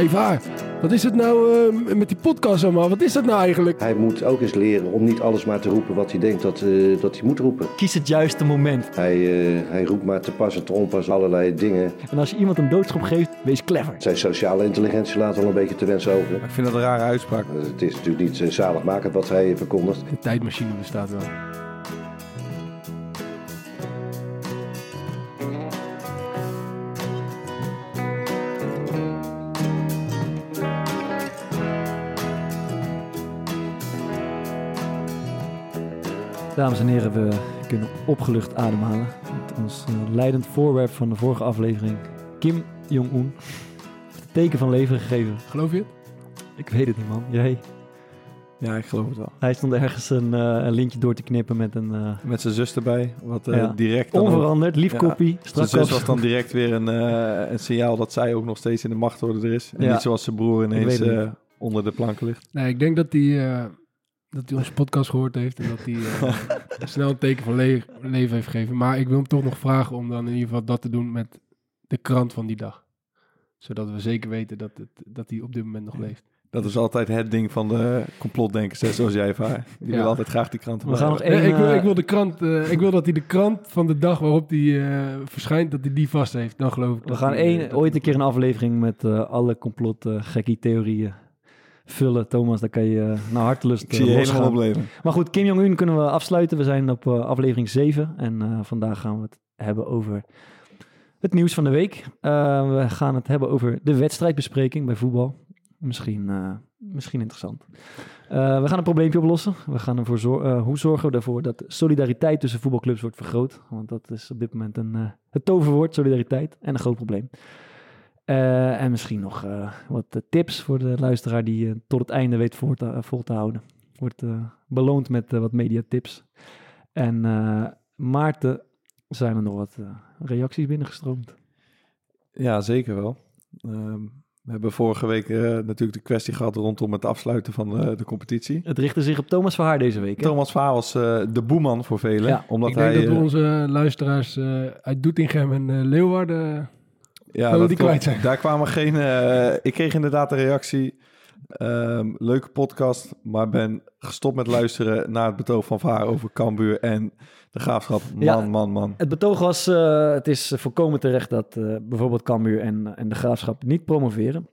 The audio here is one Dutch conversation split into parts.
hey, Vaar, wat is het nou eh, met die podcast allemaal? Wat is dat nou eigenlijk? Hij moet ook eens leren om niet alles maar te roepen wat hij denkt dat, eh, dat hij moet roepen. Kies het juiste moment. Hij, eh, hij roept maar te pas en te onpas allerlei dingen. En als je iemand een doodschop geeft, wees clever. Zijn sociale intelligentie laat wel een beetje te wensen over. Ik vind dat een rare uitspraak. Het is natuurlijk niet zaligmakend wat hij verkondigt. De tijdmachine bestaat wel. Dames en heren, we kunnen opgelucht ademhalen. Met ons eh, leidend voorwerp van de vorige aflevering, Kim Jong-un, heeft het teken van leven gegeven. Geloof je het? Ik weet het niet, man. Jij? Ja, ik geloof het wel. Hij stond ergens een, eh, een lintje door te knippen met een eh, Met zijn zus erbij, wat eh, Ja. direct onveranderd, lief Ja. kopie. Zijn zus was dan direct weer een, eh, een signaal dat zij ook nog steeds in de machtorde er is. En Ja. niet zoals zijn broer ineens onder de planken ligt. Nee, ik denk dat eh, dat hij onze podcast gehoord heeft en dat hij eh, snel een teken van le- leven heeft gegeven. Maar ik wil hem toch nog vragen om dan in ieder geval dat te doen met de krant van die dag. Zodat we zeker weten dat, het, dat hij op dit moment nog leeft. Dat is altijd het ding van de complotdenkers, hè, zoals jij vaar. Die Ja. willen altijd graag die kranten We gaan nog maken. één... Nee, ik, wil, eh, ik, wil de krant, eh, ik wil dat hij de krant van de dag waarop hij eh, verschijnt, dat hij die vast heeft. Dan geloof ik. We dat gaan één, dat ooit een keer een aflevering met alle complot uh, gekkie theorieën vullen. Thomas, daar kan je uh, naar hartelust Ik zie je uh, helemaal opleven. Maar goed, Kim Jong-un kunnen we afsluiten. We zijn op uh, aflevering 7 en vandaag gaan we het hebben over het nieuws van de week. We gaan het hebben over de wedstrijdbespreking bij voetbal. Misschien, misschien interessant. We gaan een probleempje oplossen. We gaan ervoor zorgen. Hoe zorgen we ervoor dat solidariteit tussen voetbalclubs wordt vergroot? Want dat is op dit moment een, het toverwoord, solidariteit. En een groot probleem. Uh, en misschien nog uh, wat tips voor de luisteraar die uh, tot het einde weet vol te, vol te houden. Wordt uh, beloond met wat mediatips. En uh, Maarten, zijn er nog wat uh, reacties binnengestroomd? Ja, zeker wel. Um, we hebben vorige week uh, natuurlijk de kwestie gehad rondom het afsluiten van uh, de competitie. Het richtte zich op Thomas Verhaar deze week. Hè? Thomas Verhaar was uh, de boeman voor velen. Ja, omdat ik denk hij, dat we onze luisteraars uh, uit Doetinchem en uh, Leeuwarden ja, dat dat die kwijt zijn. Daar kwamen geen... Uh, ik kreeg inderdaad een reactie. Um, leuke podcast, maar ben gestopt met luisteren naar het betoog van Vaar over Cambuur en de graafschap. Man, Ja, man, man. Het betoog was, uh, het is volkomen terecht dat uh, bijvoorbeeld Cambuur en, en de graafschap niet promoveren.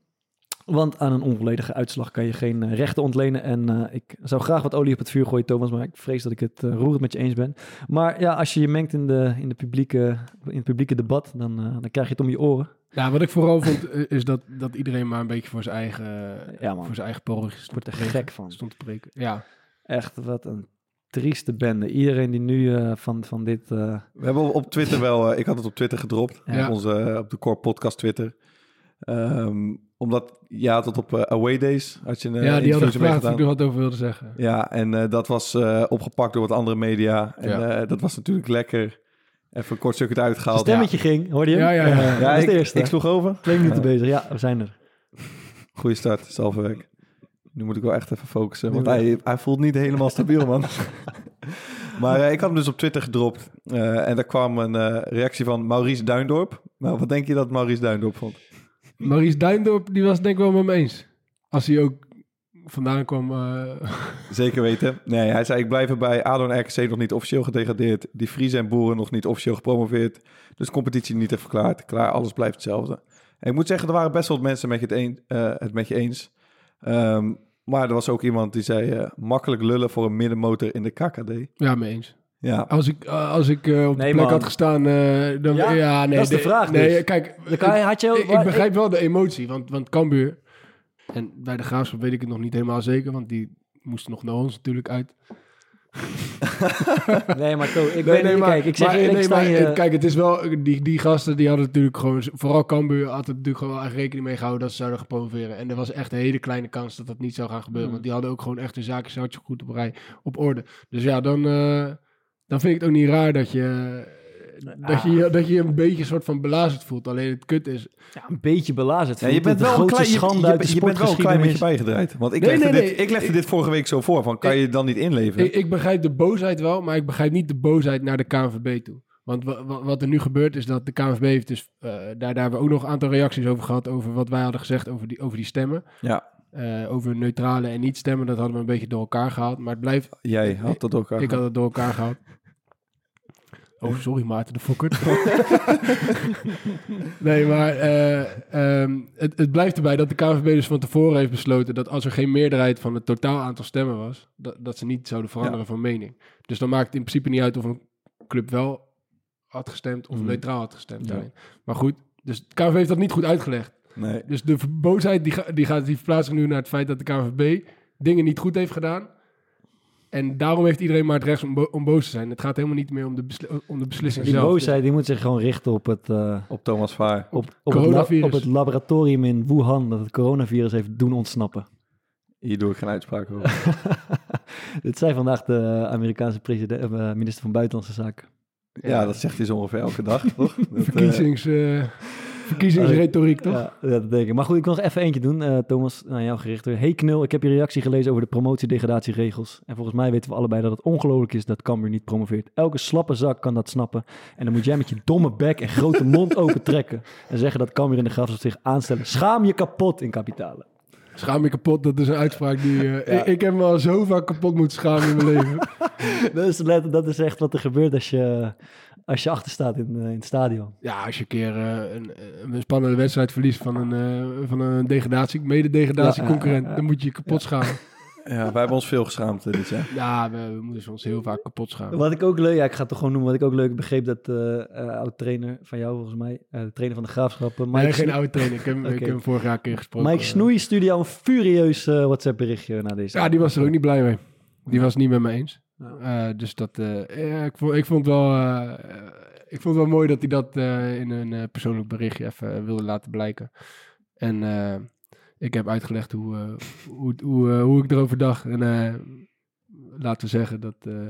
Want aan een onvolledige uitslag kan je geen uh, rechten ontlenen. En uh, ik zou graag wat olie op het vuur gooien, Thomas, maar ik vrees dat ik het uh, roerend met je eens ben. Maar ja, als je je mengt in, de, in, de publieke, in het publieke debat, dan, dan krijg je het om je oren. Ja, wat ik vooral vond, is dat, dat iedereen maar een beetje voor zijn eigen, ja, man. voor zijn eigen porrige wordt er gek van. Stond te preken. Ja. Echt, wat een trieste bende. Iedereen die nu uh, van, van dit... Uh... We hebben op Twitter wel... Uh, ik had het op Twitter gedropt. Ja. Op, onze, op de Core Podcast Twitter. Um, omdat, ja, tot op uh, Away Days had je een Ja, die hadden gevraagd of ik er wat over wilde zeggen. Ja, en uh, dat was uh, opgepakt door wat andere media. En Ja. uh, dat was natuurlijk lekker. Even een kort stukje uitgehaald. Zijn stemmetje ging, hoorde je? Ja, ja, ja. Ja, dat is ik, de eerste. ik sloeg over. Twee minuten bezig, ja, we zijn er. Goeie start, is werk. Nu moet ik wel echt even focussen, want hij, hij voelt niet helemaal stabiel, man. maar uh, ik had hem dus op Twitter gedropt. Uh, en daar kwam een uh, reactie van Maurice Duindorp. Nou, wat denk je dat Maurice Duindorp vond? Maurice Duindorp, die was het denk ik wel met me eens. Als hij ook vandaan kwam... uh, Zeker weten. Nee, hij zei, ik blijf erbij. ADO en RKC nog niet officieel gedegradeerd. Die Friese en Boeren nog niet officieel gepromoveerd. Dus competitie niet heeft verklaard. Klaar, alles blijft hetzelfde. En ik moet zeggen, er waren best wel mensen met je het, een, uh, het met je eens. Um, maar er was ook iemand die zei, uh, makkelijk lullen voor een middenmotor in de KKD. Ja, mee eens. Ja. Als ik, uh, als ik uh, op Nee, de plek man. had gestaan, uh, dan... Ja? Ja, nee. Dat is de vraag Nee, dus. kijk, je- had je ik, ik begrijp wel de emotie, want, want Cambuur... En bij de Graafschap weet ik het nog niet helemaal zeker, want die moesten nog naar ons natuurlijk uit. Nee, maar To, ik Nee, weet nee, niet, maar, kijk, ik zeg maar, nee, ik maar, eh, kijk, het is wel, die, die gasten die hadden natuurlijk gewoon, vooral Cambuur had er natuurlijk gewoon echt rekening mee gehouden dat ze zouden gaan promoveren. En er was echt een hele kleine kans dat dat niet zou gaan gebeuren, Mm. want die hadden ook gewoon echt hun zaken goed op rij, op orde. Dus ja, dan, eh, dan vind ik het ook niet raar dat je, dat je, dat je je een beetje een soort van belazerd voelt. Alleen het kut is, ja, een beetje belazerd. Ja, je bent wel een klein, schande je, uit de je, je bent wel een klein beetje bijgedraaid. Want ik Nee, legde, nee, dit, ik legde ik- dit vorige week zo voor. Van, kan ik- je het dan niet inleveren? ik, ik begrijp de boosheid wel, maar ik begrijp niet de boosheid naar de KNVB toe. Want wa- wa- wat er nu gebeurt is dat de KNVB heeft dus... eh, daar, daar hebben we ook nog een aantal reacties over gehad... over wat wij hadden gezegd over die, over die stemmen. Ja, Eh, over neutrale en niet stemmen, dat hadden we een beetje door elkaar gehaald. Maar het blijft... jij had dat ook al. Ik had het door elkaar gehaald. Oh, sorry Maarten de Fokker. nee, maar eh, ehm, het, het blijft erbij dat de KNVB dus van tevoren heeft besloten... dat als er geen meerderheid van het totaal aantal stemmen was... dat, dat ze niet zouden veranderen van mening. Dus dan maakt het in principe niet uit of een club wel had gestemd... of Mhm. neutraal had gestemd. Ja. Maar goed, dus de KNVB heeft dat niet goed uitgelegd. Nee. Dus de boosheid die, ga- die, gaat, die verplaatst nu naar het feit dat de KNVB dingen niet goed heeft gedaan. En daarom heeft iedereen maar het recht om, bo- om boos te zijn. Het gaat helemaal niet meer om de, besli- om de beslissing Die zelf. boosheid die moet zich gewoon richten op het, eh, Op Thomas Vaar. op, op, het la- Coronavirus. op het laboratorium in Wuhan dat het coronavirus heeft doen ontsnappen. Hier doe ik geen uitspraak over. Dit zei vandaag de Amerikaanse president, eh, minister van Buitenlandse Zaken. Ja, dat zegt hij zo ongeveer elke dag, toch? Dat, eh, Verkiezings, eh, verkiezingsretoriek, toch? Ja, dat denk ik. Maar goed, ik wil nog even eentje doen. Eh, Thomas, naar jou gericht. Hey Knul, ik heb je reactie gelezen over de promotiedegradatieregels. En volgens mij weten we allebei dat het ongelooflijk is dat Cambuur niet promoveert. Elke slappe zak kan dat snappen. En dan moet jij met je domme bek en grote mond open trekken. En zeggen dat Cambuur in de graafschap zich aanstellen. Schaam je kapot in kapitalen. Schaam je kapot, dat is een uitspraak die... eh, Ja. ik, ik heb me al zo vaak kapot moeten schamen in mijn leven. Dat is, let- dat is echt wat er gebeurt als je, als je achter staat in, eh, in het stadion. Ja, als je een keer eh, een, een spannende wedstrijd verliest van een, eh, van een degradatie, mede-degradatieconcurrent, Ja, ja, ja. dan moet je je kapot schamen. ja, wij hebben ons veel geschaamd dit jaar. Ja, we, we moeten ons heel vaak kapot schamen. Wat ik ook leuk, ja, ik ga het toch gewoon noemen. Wat ik ook leuk begreep dat eh eh, oud-trainer van jou volgens mij, eh, de trainer van de graafschap, Mike, Nee, geen oude trainer. Ik heb, ik Oké. heb hem vorig jaar een keer gesproken. Mike Snoei stuurde jou een furieus WhatsApp berichtje naar deze. Ja, die was er ook niet blij mee. Die was het niet met me eens. Eh, dus dat, eh, ja, ik, vond, ik vond wel, eh, eh, ik vond het wel mooi dat hij dat eh, in een eh, persoonlijk berichtje even eh, wilde laten blijken. En eh, ik heb uitgelegd hoe, eh, hoe, hoe, eh, hoe ik erover dacht. En eh, laten we zeggen dat, eh,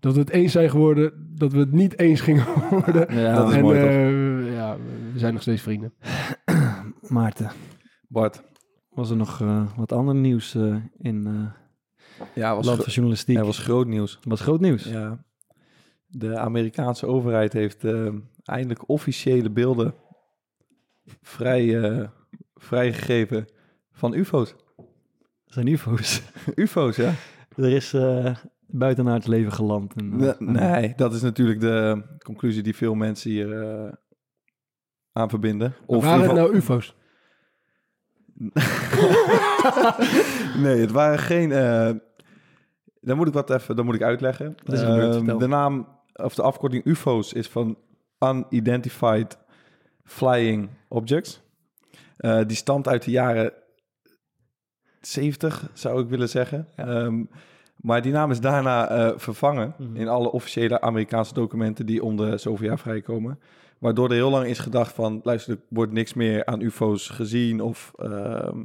dat we het eens zijn geworden, dat we het niet eens gingen worden. Ja, dat is en mooi, toch? eh, ja, we zijn nog steeds vrienden. Maarten, Bart, was er nog eh, wat ander nieuws eh, in eh ja, was, land van journalistiek? er was groot nieuws. was groot nieuws. Ja. De Amerikaanse overheid heeft eh, eindelijk officiële beelden vrij, eh, vrijgegeven van UFO's. Dat zijn UFO's. UFO's, ja? er is eh buitenaards leven geland. En, Ne- nee, dat is natuurlijk de conclusie die veel mensen hier aan verbinden. Of Waren het nou UFO's? nee, het waren geen. eh dan moet ik wat even, dan moet ik uitleggen. Wat is gebeurd? Ehm, de naam of de afkorting UFO's is van Unidentified Flying Objects. Eh, die stamt uit de jaren 70, zou ik willen zeggen. Ehm, maar die naam is daarna eh, vervangen Mhm. in alle officiële Amerikaanse documenten die om de zoveel jaar vrijkomen. Waardoor er heel lang is gedacht van, luister, er wordt niks meer aan UFO's gezien of ehm,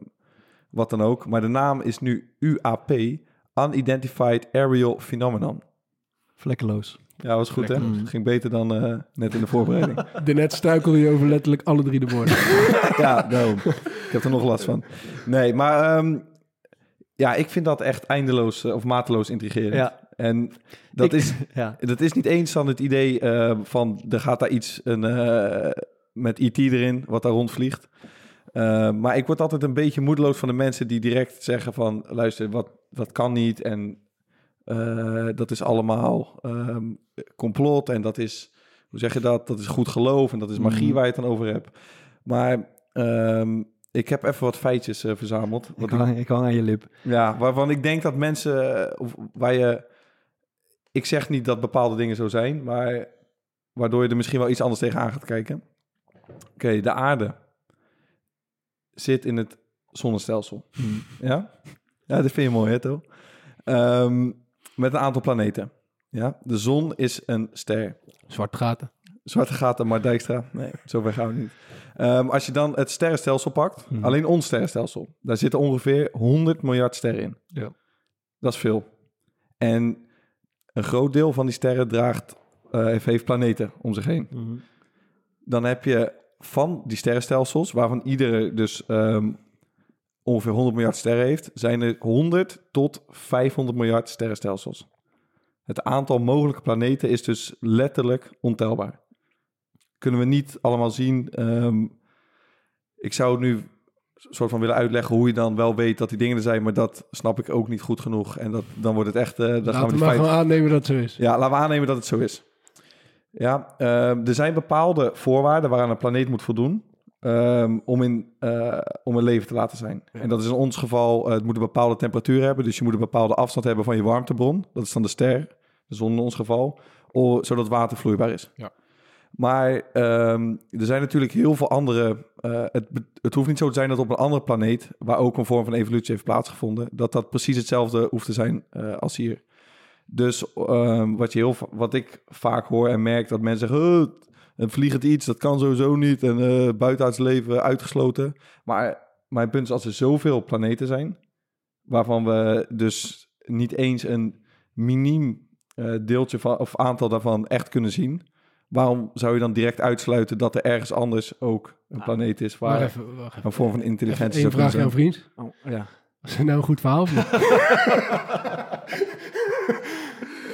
wat dan ook. Maar de naam is nu UAP, Unidentified Aerial Phenomenon. Vlekkeloos. Ja, was goed hè? Ging beter dan eh, net in de voorbereiding. Daarnet struikelde je over letterlijk alle drie de woorden. ja, daarom. Ik heb er nog last van. Nee, maar ehm, ja, ik vind dat echt eindeloos eh, of mateloos intrigerend. Ja. En dat, Ik- is, Ja. dat is niet eens dan het idee eh, van er gaat daar iets een, eh, met IT erin wat daar rondvliegt. Eh, maar ik word altijd een beetje moedeloos van de mensen die direct zeggen van luister, wat, dat kan niet en dat is allemaal ehm, complot en dat is, hoe zeg je dat, dat is goed geloof en dat is magie Mhm. waar je het dan over hebt. Maar ehm, ik heb even wat feitjes verzameld. Ik Wat ik- hang, ik hang aan je lip. ja, waarvan ik denk dat mensen, of waar je, ik zeg niet dat bepaalde dingen zo zijn, maar waardoor je er misschien wel iets anders tegenaan gaat kijken. Oké, de aarde zit in het zonnestelsel. Ja? Ja, dat vind je mooi, hè, toch? Ehm, met een aantal planeten. Ja, de zon is een ster. Zwart gaten. Zwarte gaten, maar Dijkstra. Nee, zover gaan we niet. Ehm, als je dan het sterrenstelsel pakt, Mhm. alleen ons sterrenstelsel, daar zitten ongeveer 100 miljard sterren in. Ja. Dat is veel. En een groot deel van die sterren draagt, eh, heeft, planeten om zich heen. Mhm. Dan heb je van die sterrenstelsels, waarvan iedere dus ehm, ongeveer 100 miljard sterren heeft, zijn er 100 tot 500 miljard sterrenstelsels. Het aantal mogelijke planeten is dus letterlijk ontelbaar. Kunnen we niet allemaal zien. Ehm, ik zou nu soort van willen uitleggen hoe je dan wel weet dat die dingen er zijn, maar dat snap ik ook niet goed genoeg. En dat, dan wordt het echt. eh dan gaan we Laten we die maar feiten- gewoon aannemen dat het zo is. ja, laten we aannemen dat het zo is. Ja, ehm, er zijn bepaalde voorwaarden waaraan een planeet moet voldoen ehm, om, in, eh, om een leven te laten zijn. En dat is in ons geval, eh, het moet een bepaalde temperatuur hebben, dus je moet een bepaalde afstand hebben van je warmtebron. Dat is dan de ster, de zon in ons geval, zodat water vloeibaar is. Ja. Maar ehm, er zijn natuurlijk heel veel andere. eh, het, het hoeft niet zo te zijn dat op een andere planeet, waar ook een vorm van evolutie heeft plaatsgevonden, dat dat precies hetzelfde hoeft te zijn eh, als hier. Dus ehm, wat, je heel, wat ik vaak hoor en merk, dat mensen zeggen... "Oh, een vliegend iets, dat kan sowieso niet. En eh buitenaards leven uitgesloten. Maar mijn punt is, als er zoveel planeten zijn... waarvan we dus niet eens een miniem deeltje van, of aantal daarvan echt kunnen zien... waarom zou je dan direct uitsluiten dat er ergens anders ook een planeet is... Wacht waar even, wacht even. een vorm van intelligentie Eén kunnen vraag aan vriend. Oh, ja. Was het nou een goed verhaal of niet?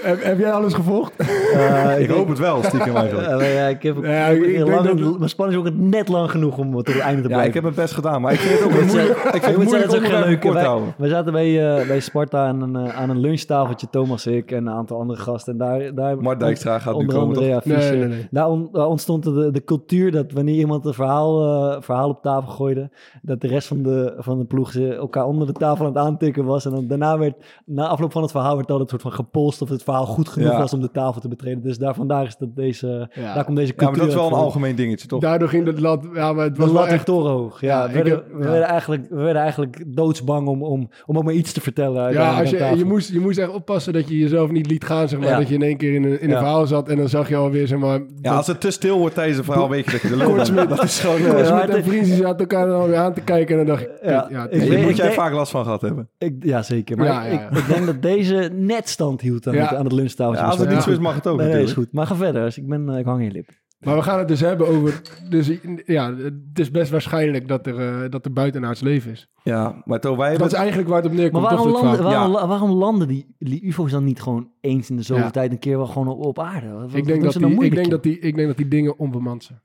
heb, heb jij alles gevolgd? Eh, Ik hoop het wel, stiekem eigenlijk. Ja, ik heb ook, Ja, ik heb ik denk lang, dat- Mijn spanning is ook net lang genoeg om tot het einde te Ja, blijven. ik heb mijn best gedaan, maar ik vind het ook moeilijk, ik vind het moet zeggen, moeilijk het is ook onderwerp geen kort houden. Wij zaten bij, eh, bij Sparta aan een, eh, aan een lunchtafeltje, Thomas, ik en een aantal andere gasten. En daar, daar Mart Dijkstra gaat nu onder komen, ja. Nee, nee, nee. Daar, on- daar ontstond de, de cultuur dat wanneer iemand een verhaal, eh, verhaal op tafel gooide, dat de rest van de, van de ploeg ze elkaar onder de tafel aan het aantikken was. En dan daarna werd, na afloop van het verhaal, werd altijd een soort van gepolst of het verhaal goed genoeg Ja. was om de tafel te betreden. Dus daar vandaar is dat deze, Ja. daar komt deze Ja, cultuur maar dat is wel een algemeen dingetje, toch? Daardoor ging de lat... Ja, maar het was lat echt torenhoog. Ja, Ja, we, werden, heb- we, ja. werden eigenlijk, we werden eigenlijk doodsbang om, om, om ook maar iets te vertellen. Ja, als je, je, moest, je moest echt oppassen dat je jezelf niet liet gaan, zeg maar. Ja. Dat je in één keer in een, in een Ja. verhaal zat en dan zag je alweer, zeg maar... Ja, als het te stil wordt tijdens een verhaal, weet je dat je de lul bent. Dat is gewoon... eh, Ja, en vrienden zaten elkaar dan weer aan te kijken en dan dacht ik... Ja, ja, ik het- moet jij vaak last van gehad hebben. Ik, ja, zeker. Maar Ja, ja, ik, ja. ik, ik denk dat deze net stand hield aan, Ja. Het, aan het lunchtafeltje. Ja, als het niet zo is, mag het ook Nee, nee, is goed. Maar ga verder. Dus ik, ben, eh, ik hang in je lip. Maar we gaan het dus hebben over... Dus ja, het is best waarschijnlijk dat er, eh, dat er buitenaards leven is. Ja, maar toch, wij Dat is eigenlijk waar het op neerkomt, Maar waarom landen, waarom, Ja. waarom landen die, die ufo's dan niet gewoon eens in de zoveel Ja. tijd een keer wel gewoon op, op aarde? Wat, Ik denk, dat ze die, ik, denk dat die, ik denk dat die dingen onbemand zijn.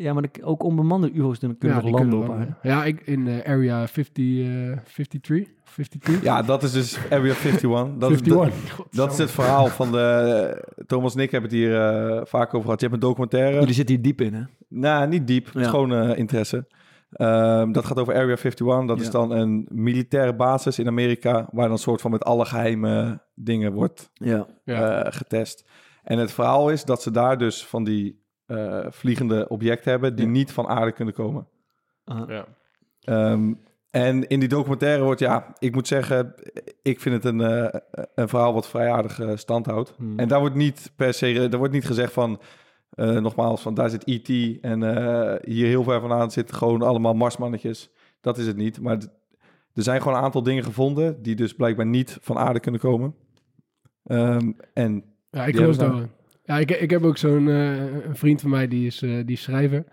Ja, maar de- ook onbemande ufo's kunnen Ja, nog landen kunnen op aarde. Ja, ik, in eh, area 50, eh 53, 52? Ja, dat is dus Area 51. Dat, is- 51. dat, dat is het verhaal van de... Thomas en ik hebben het hier eh, vaak over gehad. Je hebt een documentaire. Jullie zitten hier diep in, hè? Nou, niet diep. Het is Ja. gewoon eh, interesse. Ehm, dat gaat over Area 51. Dat is dan een militaire basis in Amerika... waar dan een soort van met alle geheime dingen wordt Ja. Ja. eh, getest. En het verhaal is dat ze daar dus van die eh, vliegende objecten hebben... die Ja. niet van aarde kunnen komen. ja. Ehm, en in die documentaire wordt, ja, ik moet zeggen, ik vind het een, eh, een verhaal wat vrij aardig eh, stand houdt. Hmm. En daar wordt niet per se, daar wordt niet gezegd van, eh, nogmaals, van daar zit E.T. en eh, hier heel ver vandaan zitten gewoon allemaal marsmannetjes. Dat is het niet. Maar er zijn gewoon een aantal dingen gevonden die dus blijkbaar niet van aarde kunnen komen. Ehm, en Ja, ik geloof wel. Ja, ik, ik heb ook zo'n eh, een vriend van mij, die is, eh, die is schrijver.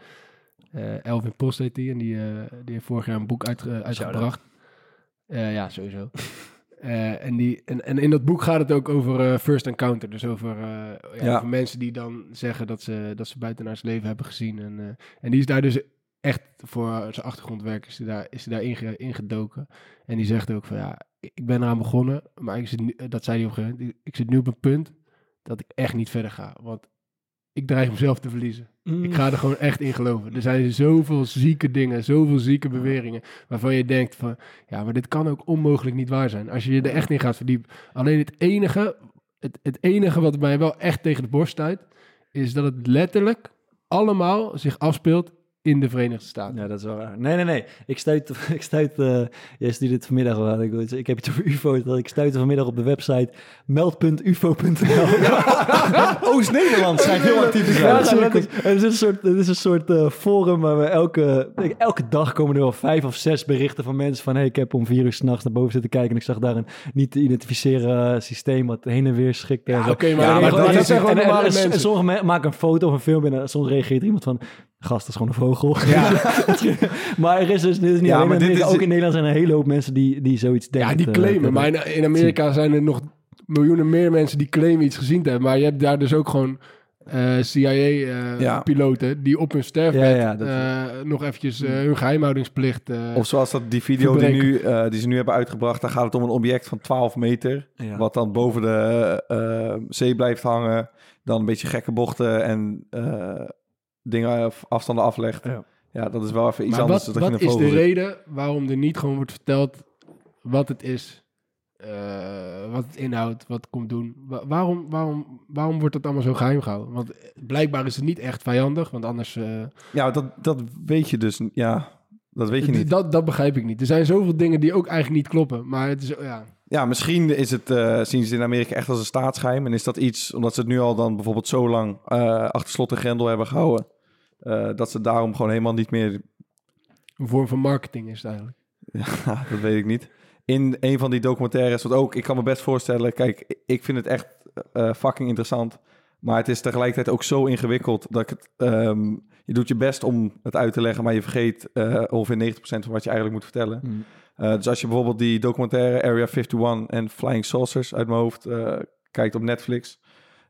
Eh, Elvin Post heet die. En die, die heeft vorig jaar een boek uit, uitgebracht. Ja, sowieso. En, die, en, en in dat boek gaat het ook over first encounter. Dus over, ja, Ja. over mensen die dan zeggen dat ze, dat ze buitenaards leven hebben gezien. En, en die is daar dus echt voor zijn achtergrondwerk is hij daar, is hij daar inge- ingedoken. En die zegt ook van ja, ik ik ben eraan begonnen. Maar ik zit nu, dat zei hij op een gegeven moment. Ik zit nu op een punt dat ik echt niet verder ga. Want ik dreig mezelf te verliezen. Ik ga er gewoon echt in geloven. Er zijn zoveel zieke dingen, zoveel zieke beweringen. waarvan je denkt van ja, maar dit kan ook onmogelijk niet waar zijn. Als je je er echt in gaat verdiepen. Alleen het enige, het, het enige wat mij wel echt tegen de borst stuit. is dat het letterlijk allemaal zich afspeelt in de Verenigde Staten. Ja, dat is wel waar. Nee, nee, nee. Ik stuit, ik stuit uh, jij stuurde dit vanmiddag wel. Ik, ik heb het over UFO's. Dat ik stuitte vanmiddag op de website meld.ufo.nl. Oost-Nederland schijnt heel actief zijn. Ja, ja, het, is, het is een soort, het is een soort uh, forum waar we elke, elke dag komen er wel vijf of zes berichten van mensen van hey, ik heb om vier uur s'nachts naar boven zitten kijken en ik zag daar een niet te identificeren systeem wat heen en weer schikt. Ja, oké, okay, maar, ja, maar, maar dat, dat zijn gewoon en, normale en, mensen. En sommigen maken een foto of een film en soms reageert iemand van gast, dat is gewoon een vogel. Ja. maar er is dus dit is niet Ja, alleen maar dit is- ook in Nederland zijn er een hele hoop mensen die, die zoiets denken. ja, die claimen. Maar in, in Amerika zijn er nog miljoenen meer mensen die claimen iets gezien te hebben. Maar je hebt daar dus ook gewoon Ja. CIA-piloten die op hun sterfbed Ja, ja, dat- eh, nog eventjes eh, hun geheimhoudingsplicht... eh, Of zoals dat die video die, nu, eh, die ze nu hebben uitgebracht, daar gaat het om een object van 12 meter. Ja. Wat dan boven de eh, zee blijft hangen. Dan een beetje gekke bochten en eh, dingen af- afstanden aflegt. Ja. Ja. dat is wel even iets maar anders wat, dan wat is de reden waarom er niet gewoon wordt verteld wat het is? eh, wat het inhoudt, wat het komt doen. Wa- waarom, waarom, waarom wordt dat allemaal zo geheim gehouden? Want eh, blijkbaar is het niet echt vijandig, want anders... eh, Ja, dat, dat weet je dus. Ja, dat weet je niet. Dat, dat begrijp ik niet. Er zijn zoveel dingen die ook eigenlijk niet kloppen. Maar het is, ja, Ja, misschien is het, eh, zien ze het in Amerika echt als een staatsgeheim. En is dat iets, omdat ze het nu al dan bijvoorbeeld zo lang eh, achter slot en grendel hebben gehouden. Eh, dat ze daarom gewoon helemaal niet meer een vorm van marketing is het eigenlijk. Ja, dat weet ik niet. In een van die documentaires, wat ook, ik kan me best voorstellen, kijk, ik vind het echt eh, fucking interessant. Maar het is tegelijkertijd ook zo ingewikkeld dat ik het, ehm, je doet je best om het uit te leggen, maar je vergeet eh, ongeveer 90% van wat je eigenlijk moet vertellen. Mm. Eh, dus als je bijvoorbeeld die documentaire Area 51 en Flying Saucers uit mijn hoofd eh, kijkt op Netflix,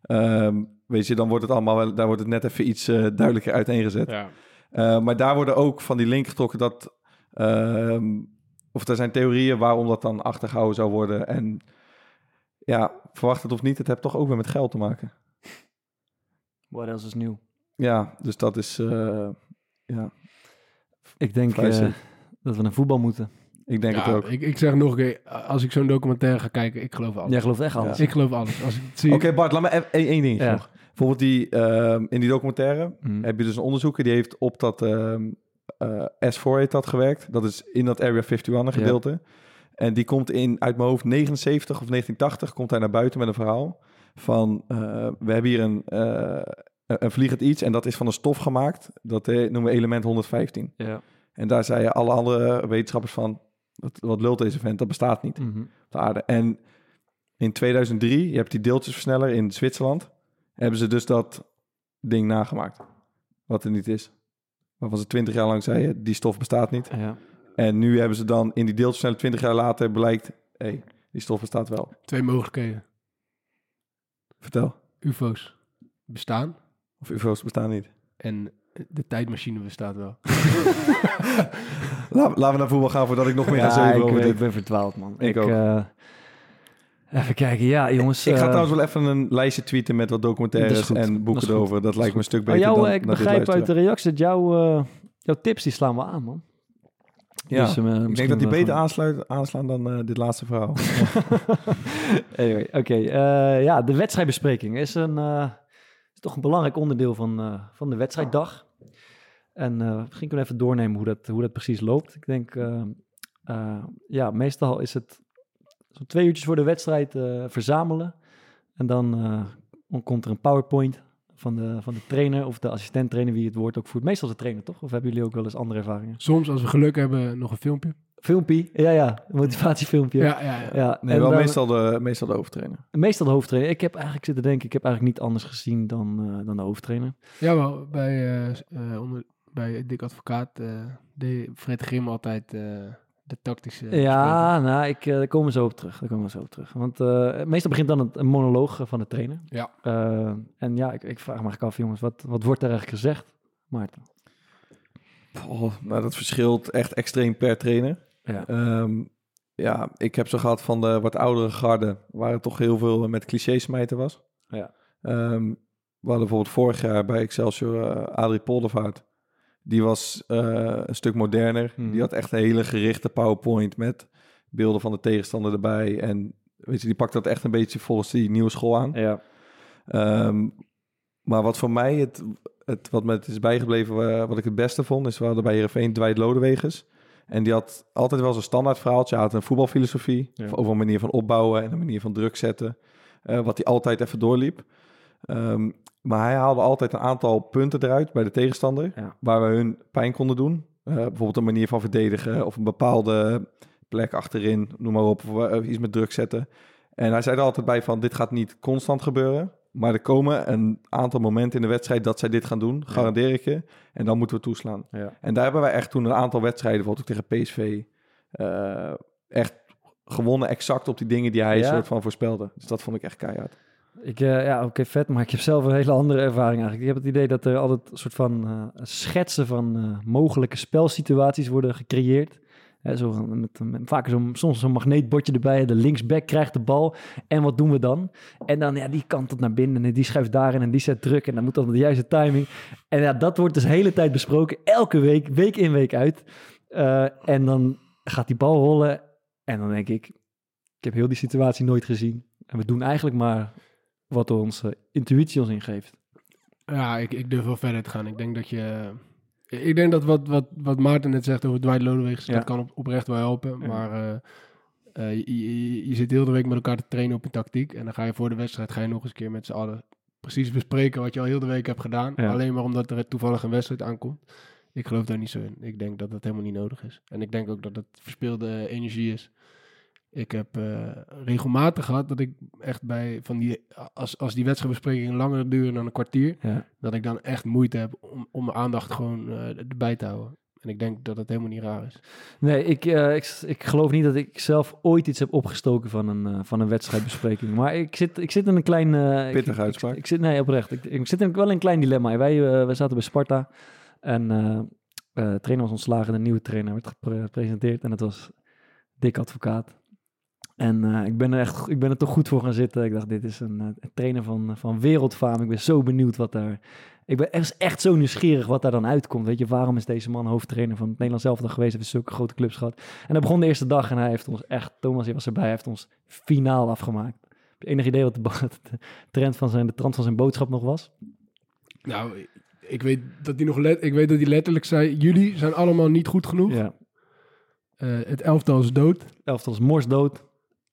ehm, weet je, dan wordt het allemaal wel, daar wordt het net even iets eh, duidelijker uiteengezet. Ja. Uh, maar daar worden ook van die link getrokken dat. ehm, of er zijn theorieën waarom dat dan achtergehouden zou worden. En ja, verwacht het of niet, het heeft toch ook weer met geld te maken. What else is nieuw? Ja, dus dat is. eh, ja, Ik denk eh, dat we naar voetbal moeten. ik denk Ja, het ook. Ik, ik zeg nog een keer, als ik zo'n documentaire ga kijken, ik geloof alles. Jij gelooft echt alles. Ik geloof alles. Als ik het zie, Oké, Bart, laat me even één één dingetje Ja. nog. Bijvoorbeeld die, ehm, in die documentaire Mm. heb je dus een onderzoeker die heeft op dat ehm, eh, S4 heet dat gewerkt. Dat is in dat Area 51 gedeelte. En die komt in, uit mijn hoofd, 79 of 1980 komt hij naar buiten met een verhaal van eh, we hebben hier een, eh, een een vliegend iets en dat is van een stof gemaakt. Dat noemen we element 115. Ja. En daar zeiden alle andere wetenschappers van, wat, wat lult deze vent, dat bestaat niet Mhm. op de aarde. En in 2003, je hebt die deeltjesversneller in Zwitserland, hebben ze dus dat ding nagemaakt. Wat er niet is. Waarvan ze 20 jaar lang zeiden, die stof bestaat niet. Ja. En nu hebben ze dan in die deeltjesversneller 20 jaar later blijkt, hé, hey, die stof bestaat wel. twee mogelijkheden. Vertel. UFO's bestaan Of UFO's bestaan niet. en de tijdmachine bestaat wel. La- laten we naar voetbal gaan voordat ik nog meer ga Ja, zeuren ik, over dit. ik ben verdwaald, man. Ik ook. eh, even kijken. Ja, jongens. Ik ga eh, trouwens wel even een lijstje tweeten met wat documentaires en boeken erover. Dat lijkt me een stuk beter jou, dan eh, ik begrijp uit de reactie dat jouw, eh, jouw tips die slaan wel aan, man. Ja, Dus, ik denk dat die beter aansluit, aanslaan dan dit laatste verhaal. anyway, oké. ja, de wedstrijdbespreking is, een, is toch een belangrijk onderdeel van, van de wedstrijddag. En misschien kunnen we even doornemen hoe dat, hoe dat precies loopt. Ik denk, ja, meestal is het zo'n twee uurtjes voor de wedstrijd eh, verzamelen. En dan, eh, komt er een PowerPoint van de, van de trainer of de assistent-trainer, wie het woord ook voert. Meestal de trainer, toch? Of hebben jullie ook wel eens andere ervaringen? Soms, als we geluk hebben, nog een filmpje. Filmpje, ja, ja, een motivatiefilmpje. Ja, ja, ja. ja. Nee, en wel dan- meestal, de, meestal de hoofdtrainer. Meestal de hoofdtrainer. Ik heb eigenlijk zitten denken, ik heb eigenlijk niet anders gezien dan, eh, dan de hoofdtrainer. Jawel, bij, eh, s- eh, onder, bij Dick Advocaat eh deed Fred Grim altijd eh, de tactische ja, nou, ik, eh, daar komen we zo op terug. Daar komen we zo op terug. Want eh, meestal begint dan het, een monoloog van de trainer. Ja. Eh, en ja, ik, ik vraag me eigenlijk af, jongens, wat, wat wordt er eigenlijk gezegd? Maarten. Oh, nou, dat verschilt echt extreem per trainer. Ja. Ehm, ja, ik heb zo gehad van de wat oudere garde, waar het toch heel veel met clichés smijten was. Ja. Ehm, we hadden bijvoorbeeld vorig jaar bij Excelsior uh, Adrie Poldervaart. Die was uh, een stuk moderner. Mhm. Die had echt een hele gerichte PowerPoint met beelden van de tegenstander erbij. En weet je, die pakte dat echt een beetje volgens die nieuwe school aan. Ja. Um, maar wat voor mij het, het wat me het is bijgebleven, uh, wat ik het beste vond, is we hadden bij Heerenveen Dwight Lodewegers. En die had altijd wel zo'n standaard verhaaltje. Hij had een voetbalfilosofie ja. over een manier van opbouwen en een manier van druk zetten. Uh, wat hij altijd even doorliep. Um, maar hij haalde altijd een aantal punten eruit bij de tegenstander, ja. waar we hun pijn konden doen. Uh, bijvoorbeeld een manier van verdedigen of een bepaalde plek achterin, noem maar op, of uh, iets met druk zetten. En hij zei er altijd bij van, dit gaat niet constant gebeuren, maar er komen een aantal momenten in de wedstrijd dat zij dit gaan doen, garandeer ik je. En dan moeten we toeslaan. Ja. En daar hebben wij echt toen een aantal wedstrijden, bijvoorbeeld tegen PSV, uh, echt gewonnen exact op die dingen die hij Ja. soort van voorspelde. Dus dat vond ik echt keihard. Ik, eh, ja, oké, vet, maar ik heb zelf een hele andere ervaring eigenlijk. Ik heb het idee dat er altijd een soort van eh, schetsen van eh, mogelijke spelsituaties worden gecreëerd. Zo, met, met vaak zo'n, soms zo'n magneetbordje erbij. De linksback krijgt de bal. En wat doen we dan? En dan, ja, die kantelt naar binnen en die schuift daarin en die zet druk. En dan moet dat op de juiste timing. En ja, dat wordt dus de hele tijd besproken. Elke week, week in, week uit. En dan gaat die bal rollen. En dan denk ik, ik heb heel die situatie nooit gezien. En we doen eigenlijk maar wat onze intuïtie ons ingeeft. Ja, ik, ik durf wel verder te gaan. Ik denk dat je... Ik denk dat wat, wat, wat Maarten net zegt over Dwight Lodewegs, Ja. dat kan op, oprecht wel helpen. Ja. Maar eh, eh, je, je, je zit heel de week met elkaar te trainen op een tactiek. En dan ga je voor de wedstrijd ga je nog eens een keer met z'n allen precies bespreken wat je al heel de week hebt gedaan. Ja. Alleen maar omdat er toevallig een wedstrijd aankomt. Ik geloof daar niet zo in. Ik denk dat dat helemaal niet nodig is. En ik denk ook dat het verspilde energie is. Ik heb eh, regelmatig gehad dat ik echt bij van die, als, als die wedstrijdbesprekingen langer duren dan een kwartier, Ja. dat ik dan echt moeite heb om, om mijn aandacht gewoon eh, erbij te houden. En ik denk dat dat helemaal niet raar is. Nee, ik, eh, ik, ik geloof niet dat ik zelf ooit iets heb opgestoken van een, eh, van een wedstrijdbespreking. Maar ik zit, ik zit in een klein... eh, ik, uitspraak. Ik, zit, nee, oprecht. Ik, ik zit in, wel in een klein dilemma. Wij, wij zaten bij Sparta en eh eh trainer was ontslagen. De nieuwe trainer werd gepre- gepresenteerd en het was Dick Advocaat. En eh, ik, ben er echt, ik ben er toch goed voor gaan zitten. Ik dacht, dit is een, eh, een trainer van, van wereldfaam. Ik ben zo benieuwd wat daar... Ik ben echt, echt zo nieuwsgierig wat daar dan uitkomt. Weet je, waarom is deze man hoofdtrainer van het Nederlands elftal geweest? Hij heeft zulke grote clubs gehad. En dat begon de eerste dag en hij heeft ons echt... Thomas, je was erbij, hij heeft ons finaal afgemaakt. Heb je enig idee wat de, trend van zijn, de trant van zijn boodschap nog was? Nou, ik- weet dat hij nog let, ik weet dat hij letterlijk zei: jullie zijn allemaal niet goed genoeg. Ja. Eh, het elftal is dood. Elftal is morsdood.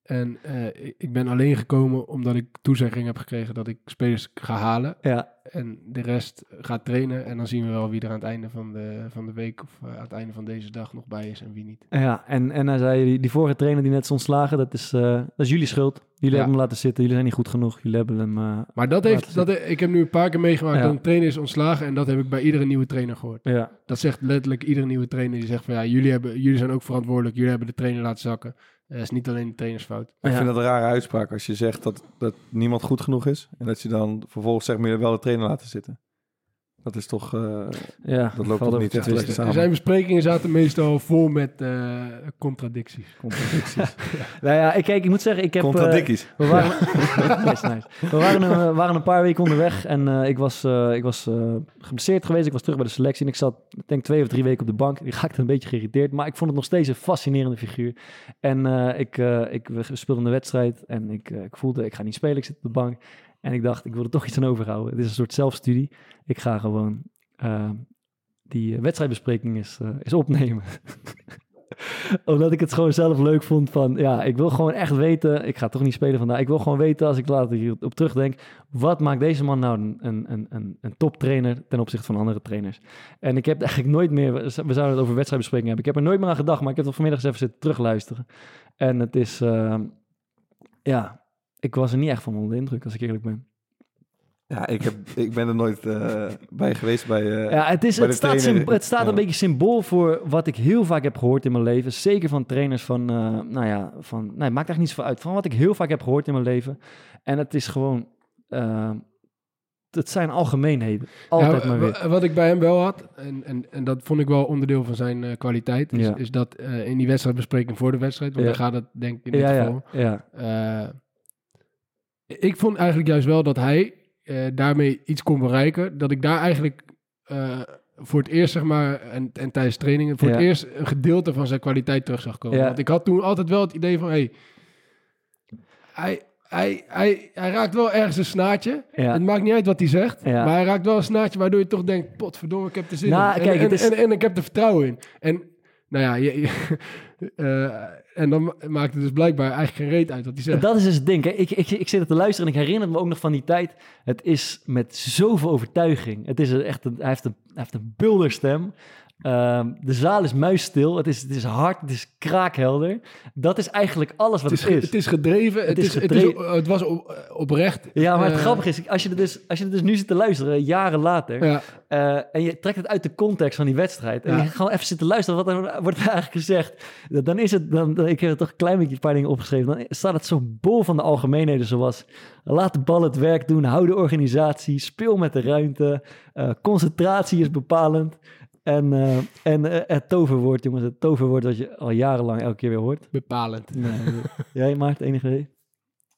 En eh, ik- ben alleen gekomen omdat ik toezegging heb gekregen dat ik spelers ga halen. Ja, En de rest gaat trainen. En dan zien we wel wie er aan het einde van de, van de week of eh, aan het einde van deze dag nog bij is en wie niet. ja. En, en hij zei, die, die vorige trainer die net is ontslagen, dat is, eh, dat is jullie schuld. Jullie Ja. hebben hem laten zitten, jullie zijn niet goed genoeg. Jullie hebben hem... Maar dat heeft, dat, ik heb nu een paar keer meegemaakt Ja. dat een trainer is ontslagen. En dat heb ik bij iedere nieuwe trainer gehoord. ja, Dat zegt letterlijk iedere nieuwe trainer die zegt van ja, jullie, hebben, jullie zijn ook verantwoordelijk. Jullie hebben de trainer laten zakken. Het is niet alleen de trainersfout. Ik Ja. vind dat een rare uitspraak als je zegt dat, dat niemand goed genoeg is. En dat je dan vervolgens zegt, maar je wel de trainer laten zitten. Dat is toch... eh, ja. Dat loopt toch niet echt lekker samen. Zijn besprekingen zaten meestal vol met eh, contradicties. contradicties. Nou ja, ik, kijk, ik moet zeggen, ik heb... eh, Contradicties. We waren, nice, nice. We waren, een, we waren een paar weken onderweg en eh, ik was, eh, ik was eh, geblesseerd geweest. Ik was terug bij de selectie en ik zat, ik denk twee of drie weken op de bank. Die raakte een beetje geïrriteerd, maar ik vond het nog steeds een fascinerende figuur. En eh, ik, eh, ik we speelden een wedstrijd en ik, ik voelde, ik ga niet spelen, ik zit op de bank. En ik dacht, ik wil er toch iets aan overhouden. Het is een soort zelfstudie. Ik ga gewoon eh, die eh, wedstrijdbespreking is, is opnemen. Omdat ik het gewoon zelf leuk vond van, ja, ik wil gewoon echt weten, ik ga toch niet spelen vandaag, ik wil gewoon weten als ik later hierop terugdenk, wat maakt deze man nou een, een, een, een, toptrainer ten opzichte van andere trainers? En ik heb eigenlijk nooit meer, we zouden het over wedstrijdbespreking hebben, ik heb er nooit meer aan gedacht, maar ik heb er vanmiddag eens even zitten terugluisteren. En het is, ja, ik was er niet echt van onder de indruk, als ik eerlijk ben. Ja, ik, heb, ik ben er nooit eh, bij geweest bij... eh, Ja, het, is, bij het de staat, het staat Ja. een beetje symbool voor wat ik heel vaak heb gehoord in mijn leven. Zeker van trainers van, eh, nou ja, van, nee, het maakt echt niet zoveel uit. Van wat ik heel vaak heb gehoord in mijn leven. En het is gewoon, het zijn algemeenheden. Altijd Ja, maar weer. Wat ik bij hem wel had, en, en, en dat vond ik wel onderdeel van zijn eh, kwaliteit, is, Ja. is dat eh, in die wedstrijdbespreking voor de wedstrijd, want Ja. daar gaat het denk ik in dit geval. ja, Eh, ik vond eigenlijk juist wel dat hij eh, daarmee iets kon bereiken. Dat ik daar eigenlijk eh, voor het eerst, zeg maar, en, en tijdens trainingen, voor het eerst een gedeelte van zijn kwaliteit terug zag komen. Ja. Want ik had toen altijd wel het idee van, hey, hij, hij, hij, hij raakt wel ergens een snaartje. ja. Het maakt niet uit wat hij zegt, maar hij raakt wel een snaartje waardoor je toch denkt, potverdomme, ik heb er zin Nou, in. En, kijk, en, het is- en, en ik heb er vertrouwen in. En nou ja, je, eh, en dan ma- maakt het dus blijkbaar eigenlijk geen reet uit wat hij zegt. Dat is dus het ding. Hè. Ik, ik, ik zit er te luisteren en ik herinner me ook nog van die tijd. Het is met zoveel overtuiging. Het is echt een, hij, heeft een, hij heeft een bulderstem. Ehm, de zaal is muisstil. Het is, het is hard, het is kraakhelder. Dat is eigenlijk alles wat Het het is, het is gedreven, het, Het is is, het, is, gedreven. het was op, oprecht. Ja, maar het Eh, grappige is, als je, er dus, als je er dus nu zit te luisteren, jaren later, Ja, eh, en je trekt het uit de context van die wedstrijd, en Ja. je gaat gewoon even zitten luisteren, wat er wordt eigenlijk gezegd, dan is het, dan, dan- ik heb er toch een klein beetje een paar dingen opgeschreven, dan staat het zo bol van de algemeenheden zoals, laat de bal het werk doen, hou de organisatie, speel met de ruimte, eh, concentratie is bepalend, en, eh, en eh, het toverwoord, jongens, het toverwoord dat je al jarenlang elke keer weer hoort. bepalend. Nee, Jij maakt enige idee?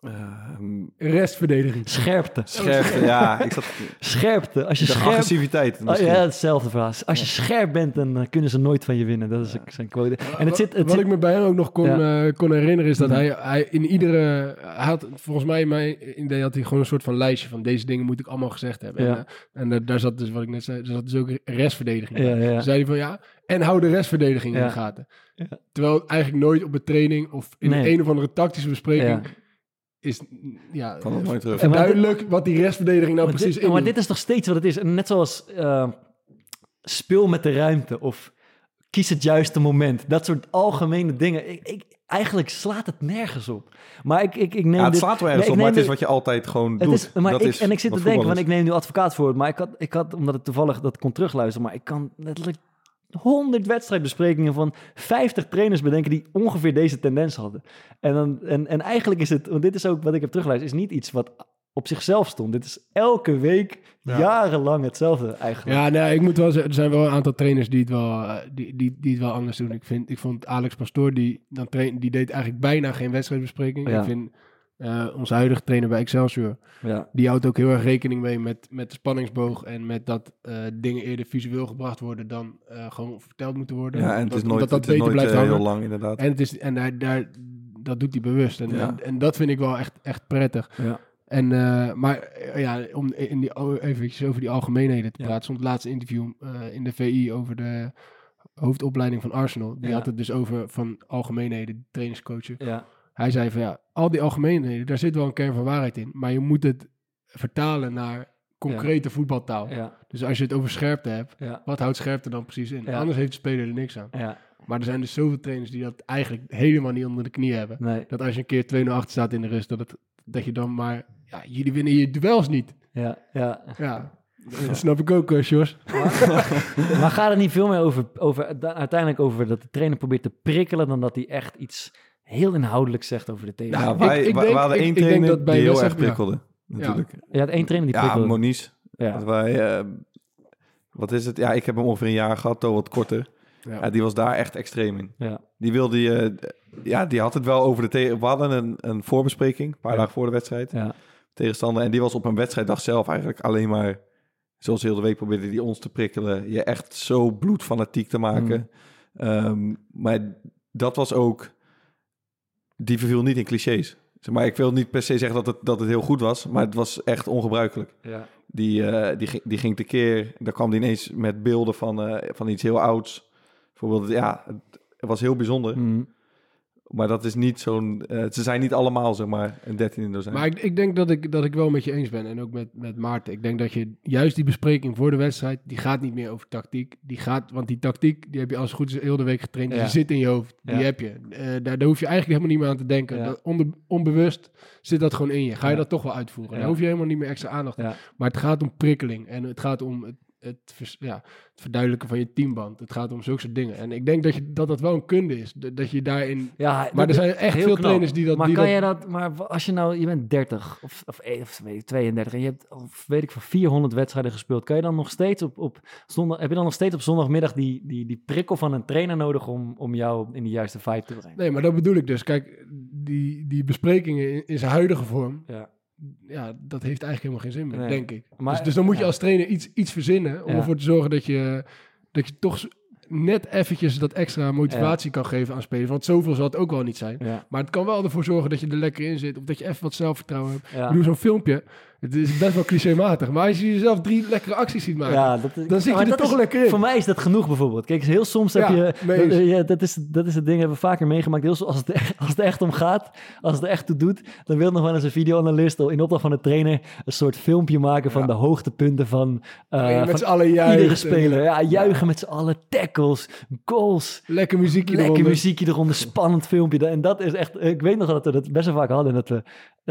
Ehm, Restverdediging. Scherpte. scherpte, ja. Ik zat, Scherpte. Als je de scherp... agressiviteit Oh, misschien. ja, hetzelfde verhaal. Als je scherp bent, dan eh, kunnen ze nooit van je winnen. Dat is zijn quote. En het zit... Het Wat zit ik me bij hem ook nog kon, Ja. eh, kon herinneren is dat hij, hij in iedere... Hij had, volgens mij in mijn idee had hij gewoon een soort van lijstje van deze dingen moet ik allemaal gezegd hebben. Ja. En, eh, en daar zat dus, wat ik net zei, er zat dus ook restverdediging. ja, bij. zei hij van ja, en hou de restverdediging in de gaten. Ja. Terwijl eigenlijk nooit op een training of in Nee. een of andere tactische bespreking Ja. Is ja, Kan nog nooit terug. En maar dit- duidelijk wat die restverdediging nou maar, precies dit, maar is. dit is toch steeds wat het is. En net zoals eh, speel met de ruimte of kies het juiste moment. Dat soort algemene dingen. Ik, ik, eigenlijk slaat het nergens op. Maar ik, ik, ik neem Ja, het dit- slaat wel ergens nee, op, maar het is wat je altijd gewoon Het doet. is, maar Dat ik, is en ik zit te denken, want ik neem nu advocaat voor, maar ik had, ik had, omdat het toevallig dat kon terugluisteren, maar ik kan letterlijk 100 wedstrijdbesprekingen van 50 trainers bedenken die ongeveer deze tendens hadden. En, dan, en, en eigenlijk is het, want dit is ook wat ik heb teruggeluisterd, is niet iets wat op zichzelf stond. Dit is elke week, Ja. jarenlang hetzelfde eigenlijk. Ja, nee, ik moet wel zeggen, er zijn wel een aantal trainers die het wel, eh, die, die, die het wel anders doen. Ik, vind, ik vond Alex Pastoor, die, dan train, die deed eigenlijk bijna geen wedstrijdbespreking. Ja. Ik vind eh, onze huidige trainer bij Excelsior, Ja. die houdt ook heel erg rekening mee met, met de spanningsboog en met dat eh, dingen eerder visueel gebracht worden dan eh, gewoon verteld moeten worden. Ja, en het is nooit, dat het is beter nooit blijft heel lang inderdaad. En, het is, en hij, daar, dat doet hij bewust. En, Ja. en, en dat vind ik wel echt, echt prettig. Ja. En, maar ja, om in die, o- eventjes over die algemeenheden te praten. Het laatste interview in de VI over de hoofdopleiding van Arsenal. Die had het dus over van algemeenheden, trainingscoachen. Ja. Hij zei van ja, al die algemeenheden, daar zit wel een kern van waarheid in. Maar je moet het vertalen naar concrete voetbaltaal. Ja. Dus als je het over scherpte hebt, Ja. wat houdt scherpte dan precies in? Anders heeft de speler er niks aan. Ja. Maar er zijn dus zoveel trainers die dat eigenlijk helemaal niet onder de knie hebben. Nee. Dat als je een keer 2-0 achter staat in de rust, dat, het, dat je dan maar... Ja, jullie winnen je duels niet. Ja. Ja. Ja, dat snap ik ook, uh, Sjors. Maar gaat het niet veel meer over, over uiteindelijk over dat de trainer probeert te prikkelen dan dat hij echt iets heel inhoudelijks zegt over de tegenstander? Ja, ik- wij, ik wij- denk- we hadden ik- één ik denk trainer dat bij die heel erg ja. prikkelde. Natuurlijk. Je had één trainer die Ja, prikkelde. Moniz. ja. Dat wij, eh, wat is het? Ja, ik heb hem ongeveer een jaar gehad, toch wat korter. Ja. Ja, die was daar echt extreem in. Ja. Die wilde je, ja, die had het wel over de tegen. We hadden een, een voorbespreking, een paar Ja. dagen voor de wedstrijd. Ja. Tegenstander. En die was op een wedstrijddag zelf eigenlijk alleen maar, zoals heel de week probeerde die ons te prikkelen. Je echt zo bloedfanatiek te maken. Ehm, maar dat was ook, die verviel niet in clichés. Zeg maar ik wil niet per se zeggen dat het, dat het heel goed was, maar het was echt ongebruikelijk. Ja. Die, eh, die, ging, die ging tekeer. Daar kwam die ineens met beelden van, eh, van iets heel ouds. Bijvoorbeeld, ja, het, het was heel bijzonder. Mm. Maar dat is niet zo'n... eh, ze zijn niet allemaal, zeg maar, een 13 in dozijn. Maar ik, ik denk dat ik, dat ik wel met je eens ben. En ook met, met Maarten. Ik denk dat je juist die bespreking voor de wedstrijd... die gaat niet meer over tactiek. Die gaat, want die tactiek, die heb je als het goed is heel de week getraind. Ja. Die zit in je hoofd. Die Ja. heb je. Eh, daar, daar hoef je eigenlijk helemaal niet meer aan te denken. Ja. Dat onder, onbewust zit dat gewoon in je. Ga je dat toch wel uitvoeren. Daar hoef je helemaal niet meer extra aandacht Ja. Maar het gaat om prikkeling. En het gaat om het, het, ja, het verduidelijken van je teamband. Het gaat om zulke soort dingen. En ik denk dat je, dat, dat wel een kunde is. Dat, je daarin... Ja, Maar er zijn echt veel knap. trainers die dat... Maar die kan dat, je dat, maar als je nou, je bent 30 of, of, eh, of weet ik, 32 en je hebt, of weet ik, van 400 wedstrijden gespeeld, kan je dan nog steeds op, op zondag, heb je dan nog steeds op zondagmiddag die, die, die prikkel van een trainer nodig om, om jou in de juiste vibe te brengen? Nee, maar dat bedoel ik dus. Kijk, die, die besprekingen in, in zijn huidige vorm, Ja. Ja, dat heeft eigenlijk helemaal geen zin meer, Nee. denk ik. Maar- dus, dus dan moet je ja. als trainer iets, iets verzinnen om Ja. ervoor te zorgen dat je, dat je toch net eventjes dat extra motivatie kan geven aan spelers. Want zoveel zal het ook wel niet zijn. Maar het kan wel ervoor zorgen dat je er lekker in zit of dat je even wat zelfvertrouwen hebt. Ik bedoel, zo'n filmpje, Het is best wel clichématig. Maar als je jezelf drie lekkere acties ziet maken... Ja, dat, is- Dan zit je er toch is- lekker in. Voor mij is dat genoeg bijvoorbeeld. Kijk, heel soms heb Ja, je... dat, ja, dat, is, dat is het ding, hebben we vaker meegemaakt. Heel soms, als, het, echt- als het echt om gaat, als het er echt toe doet... dan wil nog wel eens een videoanalist in opdracht van de trainer... een soort filmpje maken van de hoogtepunten van, je met van allen juicht iedere speler. Ja, juichen met z'n allen, tackles, goals... Lekker muziekje Lekker eronder. muziekje eronder, spannend filmpje. En dat is echt, ik weet nog dat we dat best wel vaak hadden. En dat, we,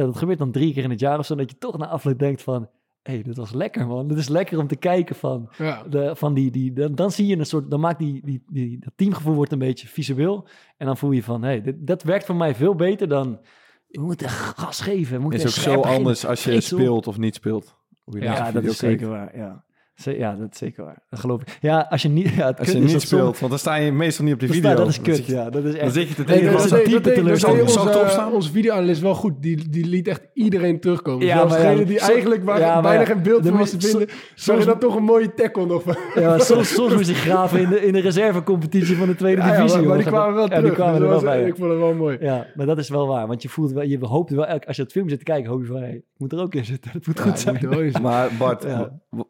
dat gebeurt dan drie keer in het jaar of zo. Dat je toch na afloop denkt van, hé, hey, dit was lekker man. Dit is lekker om te kijken van, Ja. de, van die, die, dan, dan zie je een soort, dan maakt die, die, die, dat teamgevoel wordt een beetje visueel. En dan voel je van, hé, hey, dit, dat werkt voor mij veel beter dan, we moeten gas geven. We moeten is ook zo beginnen. anders als je speelt of niet speelt. Hoe je Ja, dat is kijkt. zeker waar, ja. Ja, dat is zeker waar. Dat geloof ik. Ja, als je niet... Ja, Als je niet dat soms- speelt, want dan sta je meestal niet op die dat video. staat- Dat is Dan kut, je- ja. Dat is Dan echt... zit je te Nee, denken, dat wat dat is een diepe dat dat teleurstelling. Onze, onze videoanalist wel goed. Die, die liet echt iedereen terugkomen. Ja, Zelfs ja, degene die eigenlijk waar ja, maar bijna geen beeld de van was te mo- vinden, je soms- dan toch een mooie tackle nog van. Ja, maar soms, soms moest ik graven in de, in de reservecompetitie van de tweede Ja, ja, divisie. maar, maar die kwamen wel Ja, terug. die kwamen Dus er wel dat was- bij. Ik vond het wel mooi. Ja, maar dat is wel waar. Want je voelt wel, je hoopt wel, elk- als je het filmpje zit te kijken, hoop je van, ik moet er ook in zitten. Het moet goed je zijn. Maar Bart,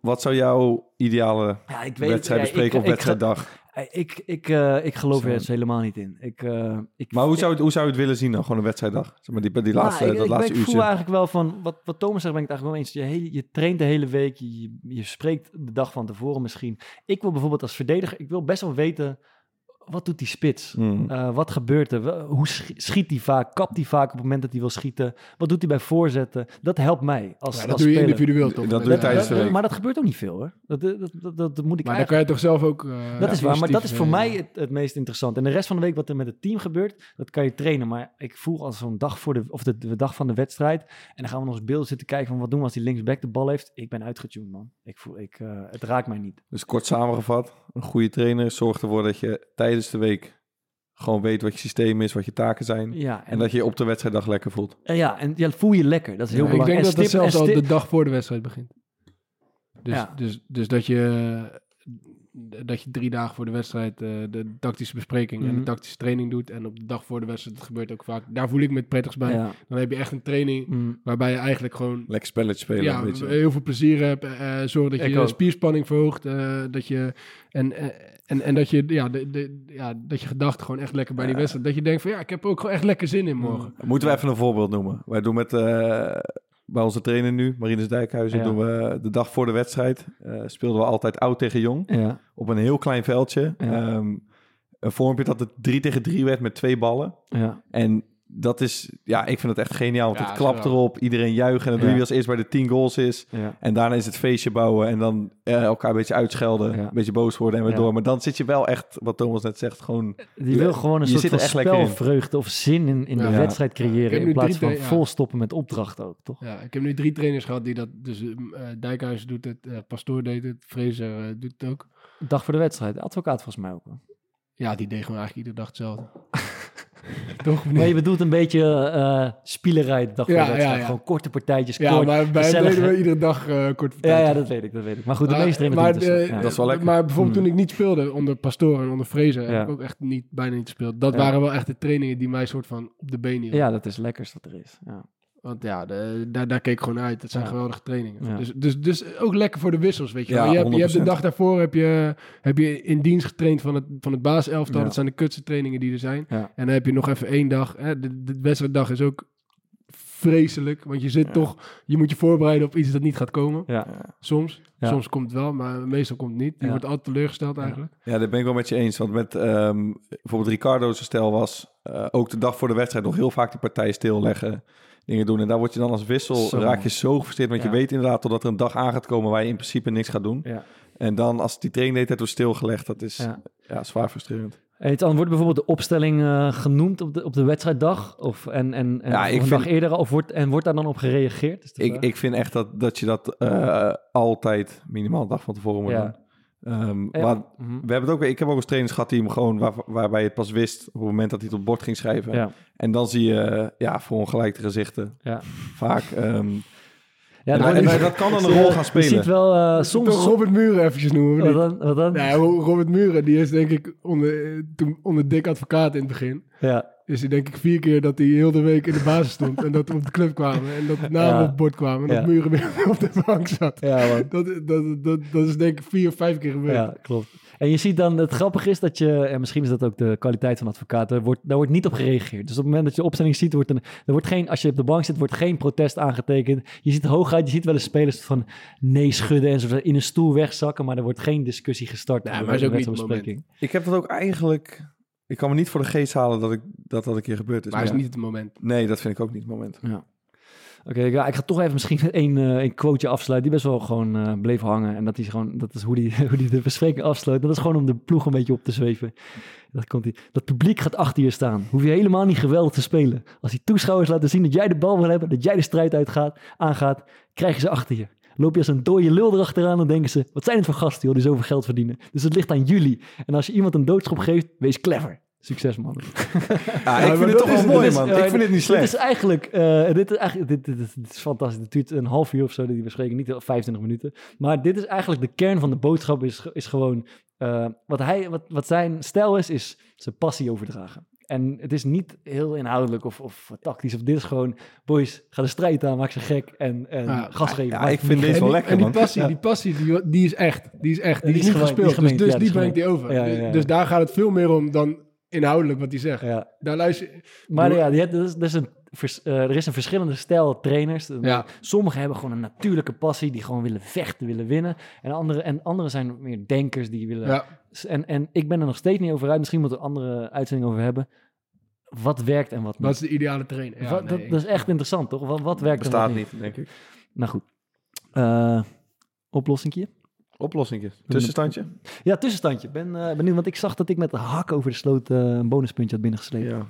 wat zou jouw ideale Ja, ik weet wedstrijd ja, ik- bespreken op ik- wedstrijddag? Ik, ik, ik, eh, ik geloof er dus helemaal niet in. Ik, eh, ik, Maar hoe zou, het, hoe zou je het willen zien dan? Gewoon een wedstrijddag? Zeg maar die, die Nou, laatste, ik, dat ik, laatste ik voel eigenlijk wel van, wat, wat Thomas zegt, ben ik het eigenlijk wel eens. Je, hele, je traint de hele week, je, je spreekt de dag van tevoren misschien. Ik wil bijvoorbeeld als verdediger, ik wil best wel weten, wat doet die spits? Hmm. Eh, wat gebeurt er? Hoe sch- schiet hij vaak? Kapt hij vaak op het moment dat hij wil schieten? Wat doet hij bij voorzetten? Dat helpt mij als, Ja, als dat doe je speler. individueel toch? Dat doe je tijdens de. Maar dat gebeurt ook niet veel hoor. Dat, dat, dat, dat, dat moet ik Maar dan kan je toch zelf ook... eh, Dat is waar, maar dat is voor mij initiatief, het, het meest interessant. En de rest van de week wat er met het team gebeurt, dat kan je trainen. Maar ik voel als zo'n dag voor de, of de, de dag van de wedstrijd. En dan gaan we nog eens beelden zitten kijken van wat doen we als die linksback de bal heeft. Ik ben uitgetuned man. Ik voel, ik, eh, het raakt mij niet. Dus kort samengevat, een goede trainer zorgt ervoor dat je tijdens de week gewoon weet wat je systeem is, wat je taken zijn. Ja, En dat je je op de wedstrijddag lekker voelt. en ja, en ja, voel je lekker. Dat is heel Ja, ik belangrijk. denk dat En dat stip- zelfs al stip- de dag voor de wedstrijd begint. Dus, Ja. dus, dus dat je dat je drie dagen voor de wedstrijd eh, de tactische bespreking en Mhm. de tactische training doet. En op de dag voor de wedstrijd, dat gebeurt ook vaak. Daar voel ik me het prettigst bij. Ja. Dan heb je echt een training Mm. waarbij je eigenlijk gewoon Lekker spelletje spelen, ja, weet je. heel veel plezier hebt. eh eh, zorg dat je Ik spierspanning verhoogt. eh, dat je, en, en, en dat je, ja, de, de, ja, dat je gedachten gewoon echt lekker bij die wedstrijd. Dat je denkt van ja, ik heb ook gewoon echt lekker zin in morgen. Moeten we even een voorbeeld noemen? Wij doen met, eh, bij onze trainer nu, Marinus Dijkhuizen, Ja. doen we de dag voor de wedstrijd. eh, speelden we altijd oud tegen jong. Ja. Op een heel klein veldje. Ja. Ehm, een vormpje dat het 3 tegen 3 werd met twee ballen. Ja. En dat is, ja, ik vind het echt geniaal. Want Ja, het klapt erop, iedereen juichen. En dan doe je als eerst bij de 10 goals is. Ja. En daarna is het feestje bouwen en dan eh, elkaar een beetje uitschelden. Ja. Een beetje boos worden en weer Ja. door. Maar dan zit je wel echt, wat Thomas net zegt, gewoon... Die wil gewoon een Je soort van spelvreugde of zin in, in de Ja. wedstrijd creëren. In plaats van volstoppen met opdracht ook, toch? Ja, ik heb nu drie trainers gehad die dat. Dus eh, Dijkhuizen doet het, eh, Pastoor deed het, Fraser eh, doet het ook. Dag voor de wedstrijd. Advocaat volgens mij ook. hoor. Ja, die deed gewoon eigenlijk iedere dag hetzelfde. Toch? Maar je bedoelt een beetje eh spielerij voor Ja, ja, ja. Gewoon korte partijtjes, ja, kort, maar gezellig, deden we iedere dag eh kort Ja, ja, dat weet ik, dat weet ik. Maar goed, de Maar- meeste trainers maar, eh, ja. Dat is wel lekker. Maar bijvoorbeeld Hmm. toen ik niet speelde onder Pastoor en onder Ja. heb ik ook echt niet, bijna niet gespeeld. Dat Ja. waren wel echt de trainingen die mij soort van op de benen hielden. Ja, dat is het lekkerst wat er is. Ja. Want ja, de- daar, daar keek ik gewoon uit. Dat zijn Ja. geweldige trainingen. Ja. Dus, dus, dus ook lekker voor de wissels, weet je Ja. Je hebt, je hebt de 100%. dag daarvoor heb je, heb je in dienst getraind van het, van het basiselftal. Ja. Dat zijn de kutste trainingen die er zijn. Ja. En dan heb je nog even één dag. Hè. De, de wedstrijddag is ook vreselijk. Want je zit Ja. toch... Je moet je voorbereiden op iets dat niet gaat komen. Ja. Soms. Ja. Soms komt het wel, maar meestal komt het niet. Je Ja. wordt altijd teleurgesteld eigenlijk. Ja, dat ben ik wel met je eens. Want met ehm, bijvoorbeeld Ricardo's stel was eh, ook de dag voor de wedstrijd nog heel vaak die partij stilleggen. Dingen doen. En daar word je dan als wissel, Zo. raak je zo gefrustreerd. Want Ja. je weet inderdaad totdat er een dag aan gaat komen waar je in principe niks gaat doen. Ja. En dan als die training de hele tijd wordt stilgelegd, dat is ja. Ja. zwaar frustrerend. Hey, dan wordt bijvoorbeeld de opstelling eh, genoemd op de, op de wedstrijddag? Of, en, en, en Ja, ik een dag vind- eerder? Of wordt, en wordt daar dan op gereageerd? Is Ik, ik vind echt dat, dat je dat eh, altijd minimaal een dag van tevoren moet Ja. doen. Ehm, Ja. maar Mhm. we hebben het ook, ik heb ook eens trainers gehad die hem gewoon, waar, waarbij je het pas wist op het moment dat hij het op het bord ging schrijven. Ja. En dan zie je, eh, ja, verongelijkte gezichten. Ja. Vaak. ehm, Ja, en, dan en wordt- dat kan dan een je- rol gaan Je spelen. ziet wel eh, Soms toch Robert Muren eventjes noemen. Wat dan? Wat dan? Ja, Ro- Robert Muren, die is denk ik onder, toen onder dik advocaat in het begin. Ja. Is hij denk ik vier keer dat hij heel de week in de basis stond. en dat we op de club kwamen. En dat de namen Ja. op het bord kwamen. En dat Ja. Muren weer op de bank zat. Ja, man. Dat, dat, dat, dat is denk ik vier of vijf keer gebeurd. Ja, klopt. En je ziet dan, het grappige is dat je, en misschien is dat ook de kwaliteit van advocaten, wordt, daar wordt niet op gereageerd. Dus op het moment dat je opstelling ziet, wordt een, er wordt geen, als je op de bank zit, wordt geen protest aangetekend. Je ziet hooguit, je ziet wel eens spelers van nee schudden en zo in een stoel wegzakken, maar er wordt geen discussie gestart. Over maar is ook niet het wedstrijdbespreking. Ik heb dat ook eigenlijk... Ik kan me niet voor de geest halen dat ik, dat, dat een keer gebeurd is. Maar is Ja. niet het moment. Nee, dat vind ik ook niet het moment. Ja. Oké, ja, ik ga toch even misschien met één, eh één quoteje afsluiten die best wel gewoon eh, bleef hangen. En dat is gewoon, dat is hoe die, hoe die de bespreking afsluit. Dat is gewoon om de ploeg een beetje op te zweven. Dat, komt die, dat publiek gaat achter je staan. Hoef je helemaal niet geweldig te spelen. Als die toeschouwers laten zien dat jij de bal wil hebben, dat jij de strijd uitgaat, aangaat, krijgen ze achter je. Loop je als een dode lul erachteraan, dan denken ze, wat zijn het voor gasten joh, die zoveel geld verdienen. Dus het ligt aan jullie. En als je iemand een doodschop geeft, wees clever. Succes man. Ja, ik vind het toch is- wel mooi, is- man. ja, ik vind het niet Dit slecht. is eigenlijk, eh, dit, is eigenlijk dit, dit, dit, dit is fantastisch. Het duurt een half uur of zo, die bespreking, niet 25 minuten. Maar dit is eigenlijk de kern van de boodschap, is, is gewoon, eh, wat, hij, wat, wat zijn stijl is, is zijn passie overdragen. En het is niet heel inhoudelijk of, of tactisch, of dit is gewoon, boys, ga de strijd aan, maak ze gek en, en Ja, gas geven. ja, ik vind niet deze wel die, lekker, en die man. passie, Ja. die, passie die, die is echt. Die is echt. Die, Die is is niet die is gespeeld. dus dus ja, die die is brengt hij over. Ja, ja, ja. Dus daar gaat het veel meer om dan inhoudelijk wat hij zegt. Ja. Daar luister Maar Doe- ja, die, dat is, dat is een, vers- eh, er is een verschillende stijl trainers. Ja. Sommigen hebben gewoon een natuurlijke passie, die gewoon willen vechten, willen winnen. En anderen en andere zijn meer denkers, die willen... Ja, En, en ik ben er nog steeds niet over uit. Misschien moeten we een andere uitzending over hebben. Wat werkt en wat niet. dat is de ideale trainer. Ja, Wat- nee, dat, dat is echt interessant, toch? Wat, wat werkt en Bestaat wat niet? niet, denk ik. Nou goed. Eh oplossingje? Oplossingje. Tussenstandje? Ja, tussenstandje. Ben eh, benieuwd, want ik zag dat ik met de hak over de sloot eh, een bonuspuntje had binnengesleept. Ja.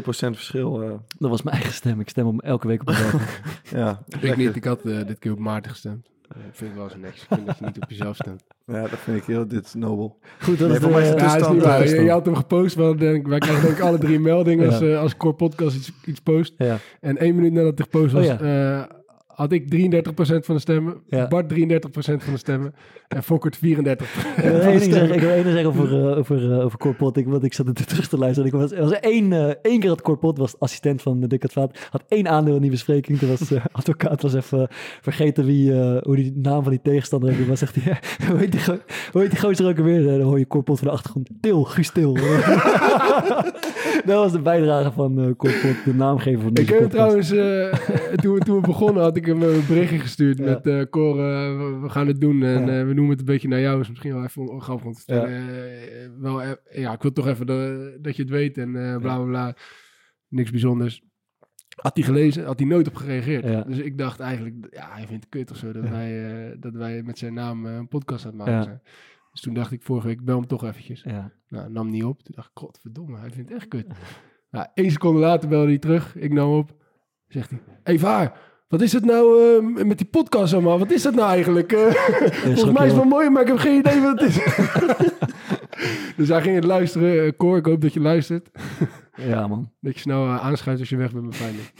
2% verschil. eh, Dat was mijn eigen stem. Ik stem hem elke week op dezelfde. ja. Ik niet. Ik had eh, dit keer op Maarten gestemd. Ik vind het wel eens niks. Ik vind dat je niet op jezelf stemt. ja, dat vind ik heel... Dit is nobel. Goed, dat Nee, is voor mij is de- het Ja, is tussenstand, niet waar. Je, tussenstand. je had hem gepost. Wel, denk, wij krijgen denk ik alle drie een melding als, Ja. eh, als Core Podcast iets, iets post. Ja. En één minuut nadat het gepost was, Oh eh, had ik 33% van de stemmen. Ja. Bart 33% van de stemmen. En Fokkert 34% Ik de zeggen, ik wil één zeggen over, eh, over, eh, over Corpot. Ik, want ik zat het terug te luisteren. Ik was, er was één, eh, één keer dat Corpot was assistent van de Dick. Had één aandeel in die bespreking. Toen was advocaat was even vergeten wie, hoe die naam van die tegenstander heeft. Maar zegt hij, hoe heet die, hoe heet die gozer ook alweer? Dan hoor je Corpot van de achtergrond. Til, Guus Til. dat was de bijdrage van Corpot, de naamgever van Ik deze heb trouwens, toen, toen we begonnen, had ik hem een berichtje gestuurd Ja. met eh Cor, eh, we, gaan het doen en Ja. eh, we noemen het een beetje naar jou. Is misschien wel even grappig vertellen. Eh, wel, ja, ik wil toch even de- dat je het weet en bla bla bla. Niks bijzonders. Had hij gelezen, had hij nooit op gereageerd. Ja. Dus ik dacht eigenlijk, ja, hij vindt het kut of zo dat, Ja. wij, dat wij met zijn naam een podcast aan het maken Ja. zijn. Dus toen dacht ik vorige week, ik bel hem toch eventjes. Ja. Nou, nam niet op. Toen dacht ik, godverdomme, hij vindt het echt kut. Nou, één seconde later belde hij terug. Ik nam op. Zegt hij, hey Vaar, wat is het nou eh, met die podcast allemaal? Wat is dat nou eigenlijk? Eh, volgens mij is je het wel mooi, maar ik heb geen idee wat het is. dus hij ging het luisteren. Cor, ik hoop dat je luistert. ja, man. Dat je snel aanschuift als je weg bent met Feyenoord.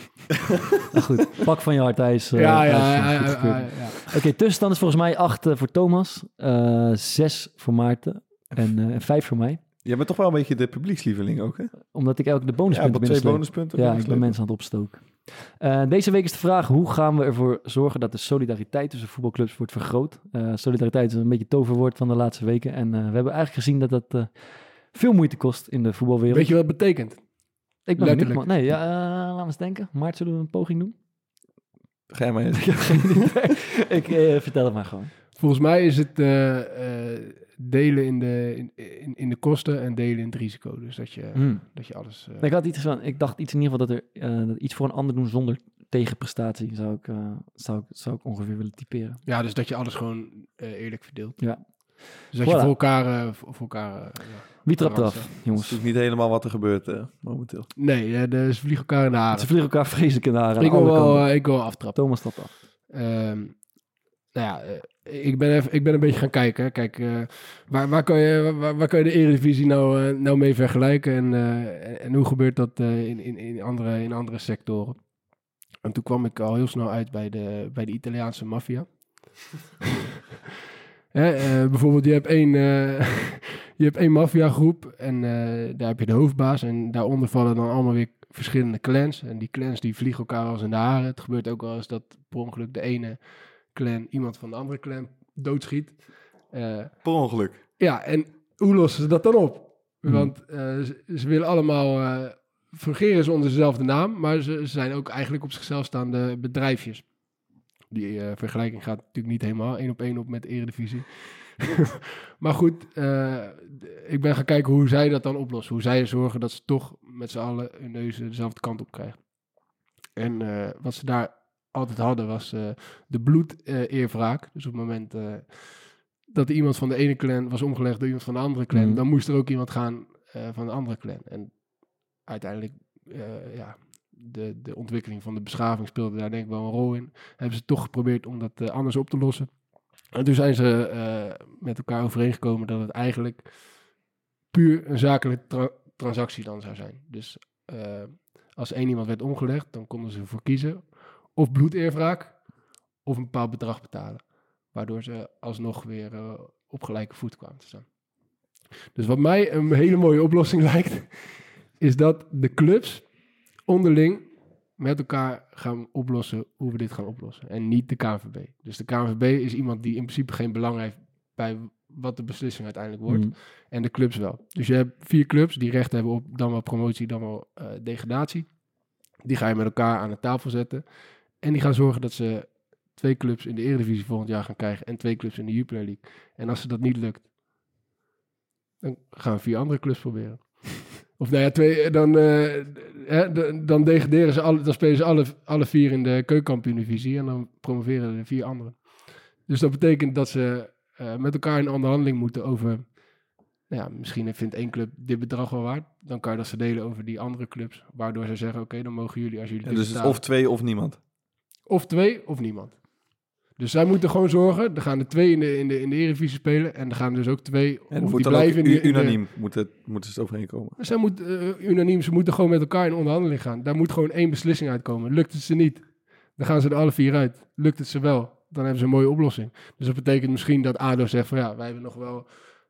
Nou goed, pak van je hart, hij is... ja, ja, ja, ja, ja, ja. Oké, tussenstand is volgens mij 8 voor Thomas, eh 6 voor Maarten en, eh 5 voor mij. Jij bent toch wel een beetje de publiekslieveling ook, hè? Omdat ik elke de Ja, bonuspunten wat twee bonuspunten. Ja, ik ben mensen aan het opstoken. Eh, deze week is de vraag, hoe gaan we ervoor zorgen dat de solidariteit tussen voetbalclubs wordt vergroot? Eh, solidariteit is een beetje het toverwoord van de laatste weken. En eh, we hebben eigenlijk gezien dat dat eh, veel moeite kost in de voetbalwereld. Weet je wat het betekent? ik ben letterlijk? Nee, ja, laten we eens denken. Maart, zullen we een poging doen? Ga jij maar eens. ik heb geen idee. ik eh, vertel het maar gewoon. Volgens mij is het eh, eh, delen in de, in, in, in de kosten en delen in het risico. Dus dat je, Hmm. dat je alles... eh, Nee, Ik had iets van, ik dacht iets in ieder geval dat er eh, dat iets voor een ander doen zonder tegenprestatie zou ik, eh, zou ik, zou ik ongeveer willen typeren. Ja, dus dat je alles gewoon eh, eerlijk verdeelt. Ja. Dus dat je voor elkaar... eh, voor voor elkaar ja. Wie trapt eraf, hè? Dat is jongens? niet helemaal wat er gebeurt eh, momenteel. Nee, de, ze vliegen elkaar in de haren. Ze vliegen elkaar vreselijk in de haren. Ik wil, wel, ik wil aftrappen. Thomas trapt af. Ehm, nou ja, eh, ik, ben even, ik ben een beetje gaan kijken. Kijk, eh, waar, waar, kan je, waar, waar kan je de Eredivisie nou, eh, nou mee vergelijken? En, en, hoe gebeurt dat in, in, in, andere, in andere sectoren? En toen kwam ik al heel snel uit bij de, bij de Italiaanse maffia. Bijvoorbeeld, je hebt één, je hebt één maffiagroep en daar heb je de hoofdbaas. En daaronder vallen dan allemaal weer verschillende clans. En die clans die vliegen elkaar als in de haren. Het gebeurt ook wel eens dat per ongeluk de ene clan iemand van de andere clan doodschiet. Eh, Per ongeluk. ja, en hoe lossen ze dat dan op? Hmm. Want eh, ze, ze willen allemaal eh fungeren ze onder dezelfde naam, maar ze, ze zijn ook eigenlijk op zichzelf staande bedrijfjes. Die vergelijking gaat natuurlijk niet helemaal één op één op met de Eredivisie. maar goed, ik ben gaan kijken hoe zij dat dan oplossen. Hoe zij zorgen dat ze toch met z'n allen hun neuzen dezelfde kant op krijgen. En wat ze daar altijd hadden was eh, de bloed-eerwraak. dus op het moment eh, dat iemand van de ene clan was omgelegd door iemand van de andere clan, Mhm. dan moest er ook iemand gaan eh, van de andere clan. En uiteindelijk, ja, de, de ontwikkeling van de beschaving speelde daar denk ik wel een rol in. Hebben ze toch geprobeerd om dat anders op te lossen. En toen zijn ze met elkaar overeengekomen dat het eigenlijk puur een zakelijke tra- transactie dan zou zijn. Dus als één iemand werd omgelegd, dan konden ze ervoor kiezen of bloedeerwraak of een bepaald bedrag betalen. Waardoor ze alsnog weer eh, op gelijke voet kwamen te staan. Dus wat mij een hele mooie oplossing lijkt, is dat de clubs onderling met elkaar gaan oplossen hoe we dit gaan oplossen. En niet de KNVB. Dus de KNVB is iemand die in principe geen belang heeft bij wat de beslissing uiteindelijk wordt. Mm. En de clubs wel. Dus je hebt vier clubs die recht hebben op dan wel promotie, dan wel eh, degradatie. Die ga je met elkaar aan de tafel zetten. En die gaan zorgen dat ze twee clubs in de Eredivisie volgend jaar gaan krijgen. En twee clubs in de Jupiler League. En als ze dat niet lukt, dan gaan we vier andere clubs proberen. Of nou ja, twee, dan, eh, hè, dan degraderen ze alle, dan spelen ze alle, alle vier in de keukenkampioen-divisie en dan promoveren de vier anderen. Dus dat betekent dat ze eh, met elkaar in onderhandeling moeten over, nou ja, misschien vindt één club dit bedrag wel waard. Dan kan je dat verdelen over die andere clubs, waardoor ze zeggen, oké, dan mogen jullie als jullie En dus betalen. of twee of niemand. Of twee of niemand. Dus zij moeten gewoon zorgen, er gaan er twee in de, in de, in de Eredivisie spelen en er gaan dus ook twee, En die dan blijven in de- u- in de- unaniem. Moet het, moeten ze overeenkomen. zij moet, eh, unaniem, ze moeten gewoon met elkaar in onderhandeling gaan. Daar moet gewoon één beslissing uitkomen. Lukt het ze niet, dan gaan ze er alle vier uit. Lukt het ze wel, dan hebben ze een mooie oplossing. Dus dat betekent misschien dat ADO zegt van ja, wij hebben nog wel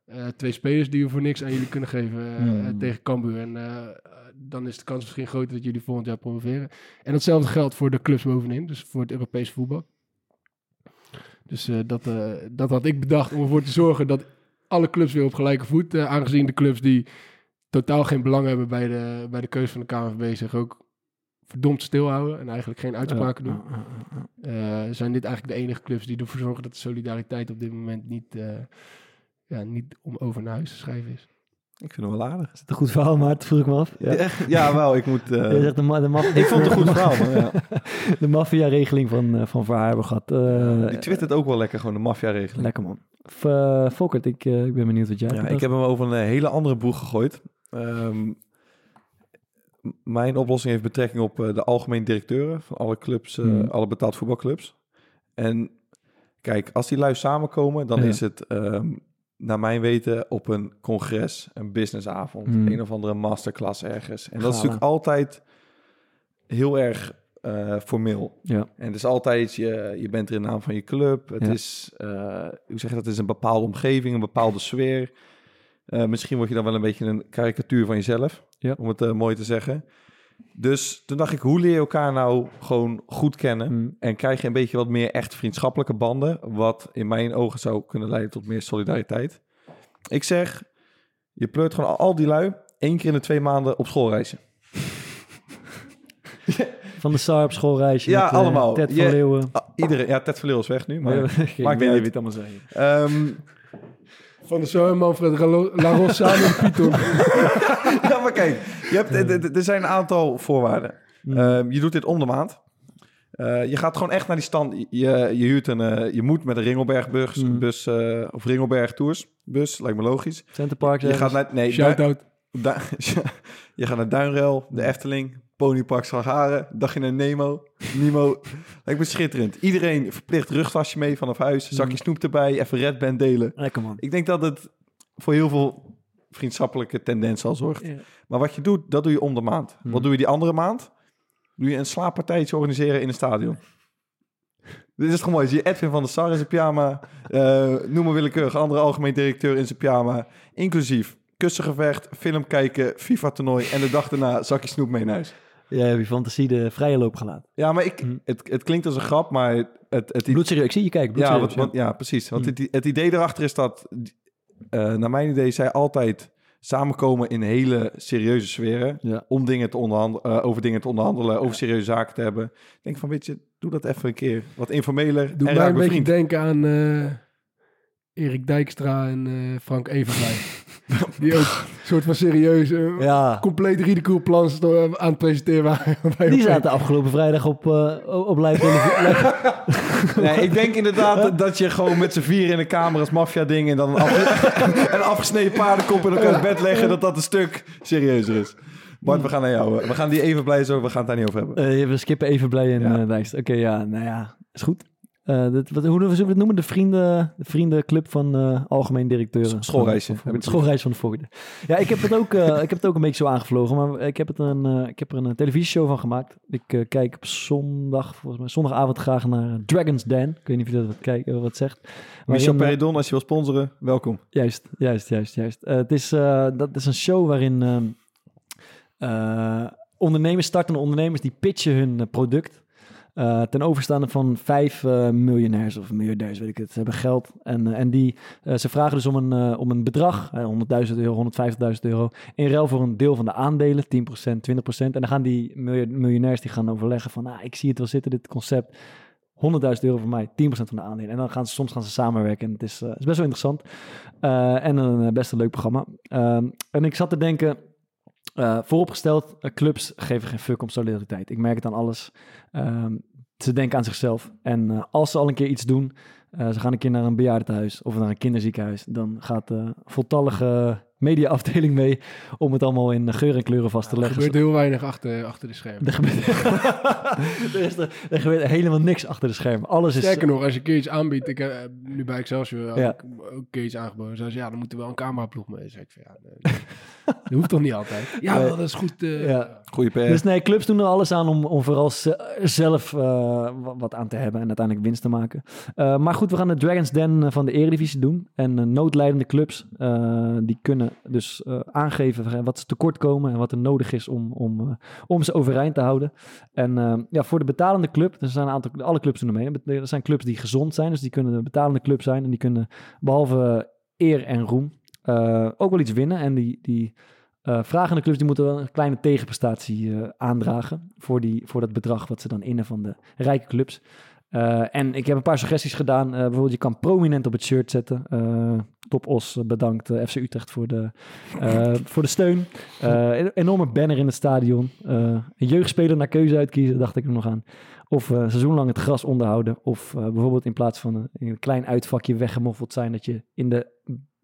eh, twee spelers die we voor niks aan jullie kunnen geven eh, Hmm. tegen Cambuur. En eh, dan is de kans misschien groter dat jullie volgend jaar promoveren. En hetzelfde geldt voor de clubs bovenin, dus voor het Europese voetbal. Dus dat, dat had ik bedacht om ervoor te zorgen dat alle clubs weer op gelijke voet, aangezien de clubs die totaal geen belang hebben bij de, bij de keuze van de KNVB zich ook verdomd stilhouden en eigenlijk geen uitspraken doen. Zijn dit eigenlijk de enige clubs die ervoor zorgen dat de solidariteit op dit moment niet, ja, niet om over naar huis te schrijven is. Ik vind hem wel aardig. Is het een goed verhaal, maar dat vroeg ik me af. Ja. Ja, ja wel. Ik moet... eh, Jij zegt de, ma- de maf- ik vond het een goed verhaal, man. Ja. De maffia-regeling van, eh van Verhaar gehad. Eh, Die twittert ook wel lekker, gewoon de maffia-regeling. Lekker man. V eh, Volkert, ik, eh, ik ben benieuwd wat jij Ja, ik heb hem over een eh, hele andere boeg gegooid. Ehm, mijn oplossing heeft betrekking op eh, de algemeen directeuren van alle clubs, eh, Hmm. alle betaald voetbalclubs. En kijk, als die lui samenkomen, dan Ja. is het ehm, naar mijn weten op een congres, een businessavond, Hmm. een of andere masterclass ergens. En dat is natuurlijk altijd heel erg eh, formeel. Ja. En het is altijd, je, je bent er in naam van je club. Het Ja. is, eh, hoe zeg je dat, het is een bepaalde omgeving, een bepaalde sfeer. Eh, misschien word je dan wel een beetje een karikatuur van jezelf, Ja. om het mooi te zeggen. Dus toen dacht ik, hoe leer je elkaar nou gewoon goed kennen? Mm. En krijg je een beetje wat meer echt vriendschappelijke banden, wat in mijn ogen zou kunnen leiden tot meer solidariteit. Ik zeg, je pleurt gewoon al, die lui één keer in de twee maanden op schoolreizen. Van de Saar op schoolreisje. Ja, met, eh, allemaal. Ted Je- van Leeuwen. Ah, iedereen, ja, Ted Verleeuw is weg nu, maar... Maar, niet ik uit. weet het allemaal zeggen. Ehm, Van de Zoon, Manfred Laros samen in Python. ja, maar kijk, je hebt, er- zijn een aantal voorwaarden. Mm. Ehm, je doet dit om de maand. Eh, je gaat gewoon echt naar die stand. Je, je huurt een, eh, je moet met een Ringelbergbus, Mm. bus, eh, of Ringelberg Tours bus, lijkt me logisch. Centerpark. Je gaat naar, nee, Shout-out. Du- je gaat naar Duinrel, de Efteling, Ponypark Slagharen, dagje naar Nemo, Nemo. Lijkt me schitterend. Iedereen verplicht rugtasje mee vanaf huis, zakje snoep erbij, even Red Band delen. Lekker man. Ik denk dat het voor heel veel vriendschappelijke tendens al zorgt. Ja. Maar wat je doet, dat doe je om de maand. Hmm. Wat doe je die andere maand? Doe je een slaappartijtje organiseren in een stadion. Dit is gewoon mooi. Zie je Edwin van der Sar in zijn pyjama. eh, noem maar willekeurig. Andere algemeen directeur in zijn pyjama. Inclusief kussengevecht, film kijken, FIFA-toernooi... en de dag daarna zakje snoep mee naar huis. Jij hebt je fantasie de vrije loop gelaten. Ja, maar ik, Hm. het, het klinkt als een grap, maar het... het Bloedserieus. Ik zie je kijken. ja, ja, precies. Want Hm. het, het idee erachter is dat... eh, naar mijn idee, zij altijd samenkomen in hele serieuze sferen... Ja. om dingen te onderhandelen, over dingen te onderhandelen, over serieuze zaken te hebben. Ik denk van, weet je, doe dat even een keer. Wat informeler Doe mij een beetje denken aan eh, Erik Dijkstra en eh, Frank Evenblij. Die ook een soort van serieus, eh, Ja, compleet ridicule plan sto- aan het presenteren waren. die zaten afgelopen vrijdag op, eh, op live televisie. Nee, ik denk inderdaad dat je gewoon met z'n vier in een kamer als maffia-ding... en dan een, afge- een afgesneden paardenkop in elkaars bed leggen... dat dat een stuk serieuzer is. Bart, we gaan naar jou. We gaan die even blij zo, we gaan het daar niet over hebben. Eh, we skippen even blij in Ja. eh. Oké, ja, nou ja, is goed. Eh, dit, wat, hoe zullen we het noemen? De, vrienden, de vriendenclub van eh, algemeen directeuren. S- schoolreisje. Schoolreis van de Voogden. Ja, ik heb, het ook, eh, ik heb het ook een beetje zo aangevlogen, maar ik heb, het een, ik heb er een televisieshow van gemaakt. Ik kijk op zondag, volgens mij zondagavond graag naar Dragon's Den. Ik weet niet of je dat wat, kijkt, eh, wat zegt. Michel Waarin, Peridon, als je wil sponsoren, welkom. Juist, juist, juist, juist. Het is, dat is een show waarin ehm, eh, ondernemers, startende ondernemers, die pitchen hun product. Eh, ten overstaande van vijf eh, miljonairs of miljardairs, weet ik het. Hebben geld en, eh, en die, ze vragen dus om een, om een bedrag, eh, 100.000 euro, 150.000 euro, in ruil voor een deel van de aandelen, 10%, 20%. En dan gaan die miljonairs die gaan overleggen van, ah, ik zie het wel zitten, dit concept. 100.000 euro voor mij, 10% van de aandelen. En dan gaan ze soms gaan ze samenwerken. En het is, is best wel interessant. En een best een leuk programma. Ehm, en ik zat te denken, eh, vooropgesteld, clubs geven geen fuck om solidariteit. Ik merk het aan alles. Ehm, ze denken aan zichzelf. En eh, als ze al een keer iets doen, eh, ze gaan een keer naar een bejaardentehuis of naar een kinderziekenhuis, dan gaat de voltallige mediaafdeling mee om het allemaal in geur en kleuren vast te Er leggen. gebeurt heel weinig achter, achter de schermen. Er gebeurt, er, is er, er gebeurt helemaal niks achter de schermen. Alles is... Sterker nog, als je een keer iets aanbiedt, ik heb eh, nu bij Excelsior Ja. ook, ook een keer iets aangeboden. Ze zei, ja, dan moeten we wel een cameraploeg mee. Zei ik van, ja, nee, dat hoeft toch niet altijd? Ja, Nee. wel, dat is goed. eh, Ja. Goeie PR. Dus nee, clubs doen er alles aan om, om vooral ze- zelf eh, wa- wat aan te hebben en uiteindelijk winst te maken. Eh, maar goed, we gaan de Dragons Den van de Eredivisie doen. En noodlijdende clubs, eh, die kunnen dus eh, aangeven wat ze tekort komen en wat er nodig is om, om, om ze overeind te houden. En ja, voor de betalende club, er zijn een aantal, alle clubs doen er mee. Er zijn clubs die gezond zijn, dus die kunnen een betalende club zijn. En die kunnen behalve eer en roem eh, ook wel iets winnen. En die... die eh, vragende clubs die moeten wel een kleine tegenprestatie eh, aandragen voor, die, voor dat bedrag wat ze dan innen van de rijke clubs. En ik heb een paar suggesties gedaan. Bijvoorbeeld, je kan prominent op het shirt zetten. Top Os bedankt FC Utrecht voor de, voor de steun. Een enorme banner in het stadion. Een jeugdspeler naar keuze uitkiezen, dacht ik er nog aan. Of eh seizoenlang het gras onderhouden. Of bijvoorbeeld in plaats van een klein uitvakje weggemoffeld zijn... dat je in de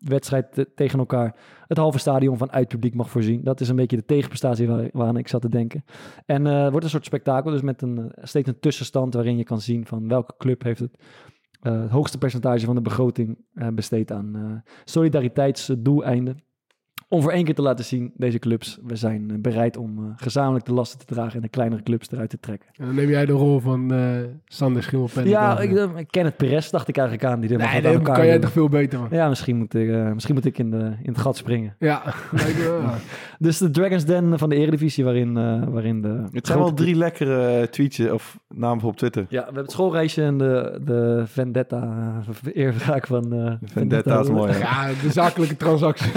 wedstrijd te- tegen elkaar het halve stadion van uitpubliek mag voorzien. Dat is een beetje de tegenprestatie waar, waaraan ik zat te denken. En het wordt een soort spektakel, dus met een, eh, steeds een tussenstand waarin je kan zien van welke club heeft het, eh, het hoogste percentage van de begroting eh, besteed aan solidariteitsdoeleinden. Om voor één keer te laten zien, deze clubs, we zijn eh, bereid om eh, gezamenlijk de lasten te dragen en de kleinere clubs eruit te trekken. En dan neem jij de rol van eh Sander Schimmelpenning. Ja, ik, ik ken het Perez, dacht ik eigenlijk aan. Die er maar nee, elkaar kan jij toch veel beter, man. Ja, misschien moet ik, eh, misschien moet ik in, de, in het gat springen. Ja, lijkt me wel. ja. Dus de Dragons Den van de Eredivisie, waarin, eh, waarin de... Het zijn wel drie lekkere tweetjes of namen voor op Twitter. Ja, we hebben het schoolreisje en de, de Vendetta, uh, eerwraak van... eh, Vendetta is mooi. hè? Ja, de zakelijke transactie.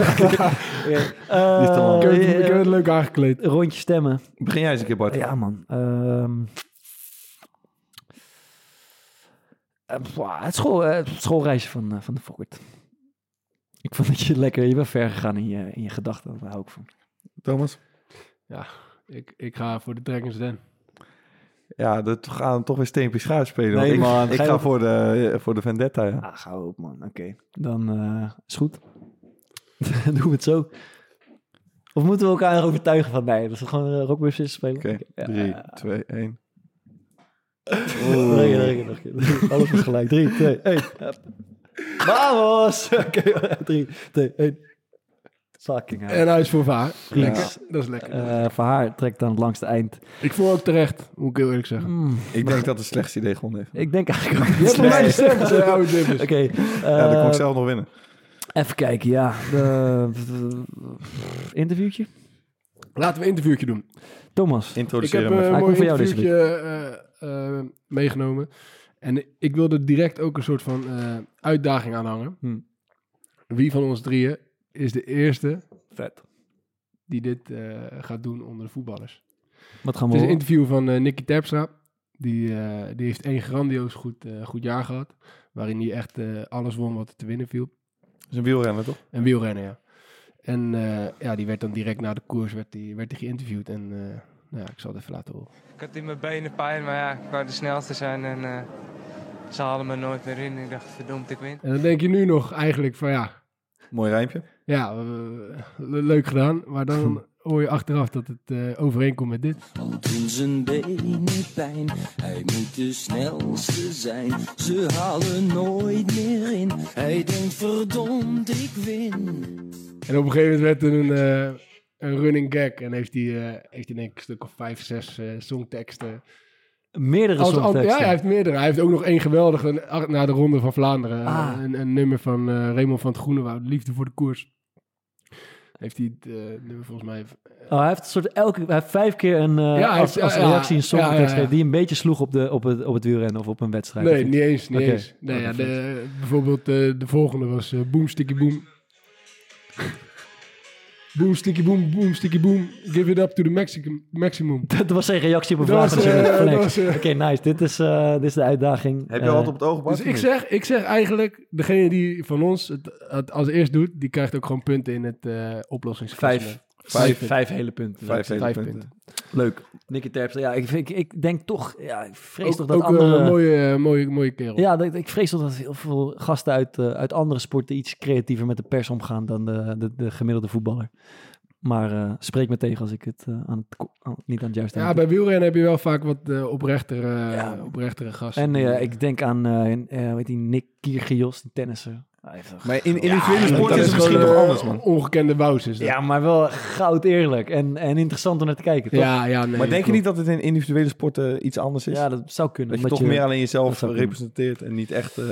Eh, ik, heb het, ik heb eh, het leuk aangekleed. rondje stemmen. Begin jij eens een keer, Bart. Ja, man. Ehm eh, het, school, eh, het schoolreisje van, eh, van de Fokkert. Ik vond dat je lekker, je bent ver gegaan in je, in je gedachten. Daar hou ik van. Thomas? Ik, ik ga voor de Dragons Den. Ja, dat gaan we toch weer steempjes schaar spelen. Nee, ik, man. Ik Ga ga op- voor de, voor de Vendetta, ja. Ah, gauw op, man. Oké. Dan eh, is goed. Doen we het zo. Of moeten we elkaar overtuigen van nee? Dat is gewoon uh, rockbusjes spelen? Oké, Ja. drie, twee, één. Nog een keer, nog een keer, nog een keer. Alles is gelijk. 3, 2, 1. Vamos! Oké, 3, 2, 1. Fucking hell. En hij is voor Vaar. Vriends. Lekker. Dat is lekker. Eh, Van haar trekt dan het langste eind. ik vond ook terecht, moet ik heel eerlijk zeggen. Mm, Ik denk dat het slechtste idee gewonnen heeft. ik denk eigenlijk ook Je hebt voor mij gestemd, eh, oude. Oké, Ja, dan kon eh, ik zelf nog winnen. Even kijken, ja. De, interviewtje? Laten we een interviewtje doen. Thomas. Ik Introduceer heb hem eh, even. een Hij mooi komt voor jou deze interviewtje eh, eh, meegenomen. En ik wilde direct ook een soort van eh, uitdaging aanhangen. Hm. Wie van ons drieën is de eerste Vet. die dit eh, gaat doen onder de voetballers? Wat gaan Het we is een horen? interview van eh Nicky Terpstra. Die, eh, die heeft één grandioos goed, eh, goed jaar gehad. Waarin hij echt eh, alles won wat er te winnen viel. Dat is een wielrenner, toch? En wielrennen, ja. En eh, ja, die werd dan direct na de koers werd die, werd die geïnterviewd. En eh, nou ja, ik zal het even laten horen. Ik had in mijn benen pijn, maar ja, ik wou de snelste zijn en eh, ze haalden me nooit meer in. Ik dacht, verdomd, ik win. En dan denk je nu nog eigenlijk van ja, Mooi rijmpje. ja, le- leuk gedaan. Maar dan hoor je achteraf dat het eh, overeenkomt met dit. Al doen zijn benen pijn, hij moet de snelste zijn. Ze halen nooit meer in, hij denkt verdomd ik win. En op een gegeven moment werd er een, eh, een running gag. En heeft hij, eh, heeft hij denk ik een stuk of vijf, zes songteksten. Meerdere Als, ja, hij heeft meerdere. Hij heeft ook nog één geweldige na de Ronde van Vlaanderen. Ah. Een, een nummer van eh Raymond van het Groenewoud, Liefde voor de Koers. Heeft hij het eh, nummer volgens mij... Oh, hij heeft een soort elke, hij heeft vijf keer een, eh, Ja, als, heeft- reactie een ja. gegeven die een beetje sloeg op, de, op, het, op het wielrennen of op een wedstrijd. Nee, niet eens. Niet eens. Nee, Oh, ja, de, bijvoorbeeld eh, de volgende was eh, Boom Sticky Boom. Boom Sticky Boom, Boom Sticky Boom. Give it up to the maximum. maximum. Dat was zijn reactie op een vraag. eh, eh, Oké, nice. Dit is, eh, dit is de uitdaging. Heb je al wat op het oog Bart, Dus ik zeg, ik zeg eigenlijk, degene die van ons het, het als eerst doet, die krijgt ook gewoon punten in het eh oplossingsklassement. Vijf, Vijf. hele punten. Vijf hele Vijf punten. punten. Leuk. Nicky Terpstra. Ja, ik, ik, ik denk toch... Ja, ik vrees Ook, toch dat ook andere... een mooie, eh, mooie, mooie kerel. Ja, dat, ik vrees toch dat heel veel gasten uit, eh, uit andere sporten iets creatiever met de pers omgaan dan de, de, de gemiddelde voetballer. Maar eh, spreek me tegen als ik het eh, aan het, aan- niet aan het juiste Ja, bij wielrennen heb je wel vaak wat eh, oprechtere, Ja. oprechtere gasten. En ik denk aan, eh eh, weet die Nick Kyrgios, die tennisser. Maar in individuele sport dat is het misschien nog anders, man. Ongekende wous is dat. Ja, maar wel goud eerlijk en, en interessant om naar te kijken, toch? ja, ja, nee, Maar denk je niet dat het in individuele sporten iets anders is? Ja, dat zou kunnen. dat je toch meer alleen jezelf representeert en niet echt... eh,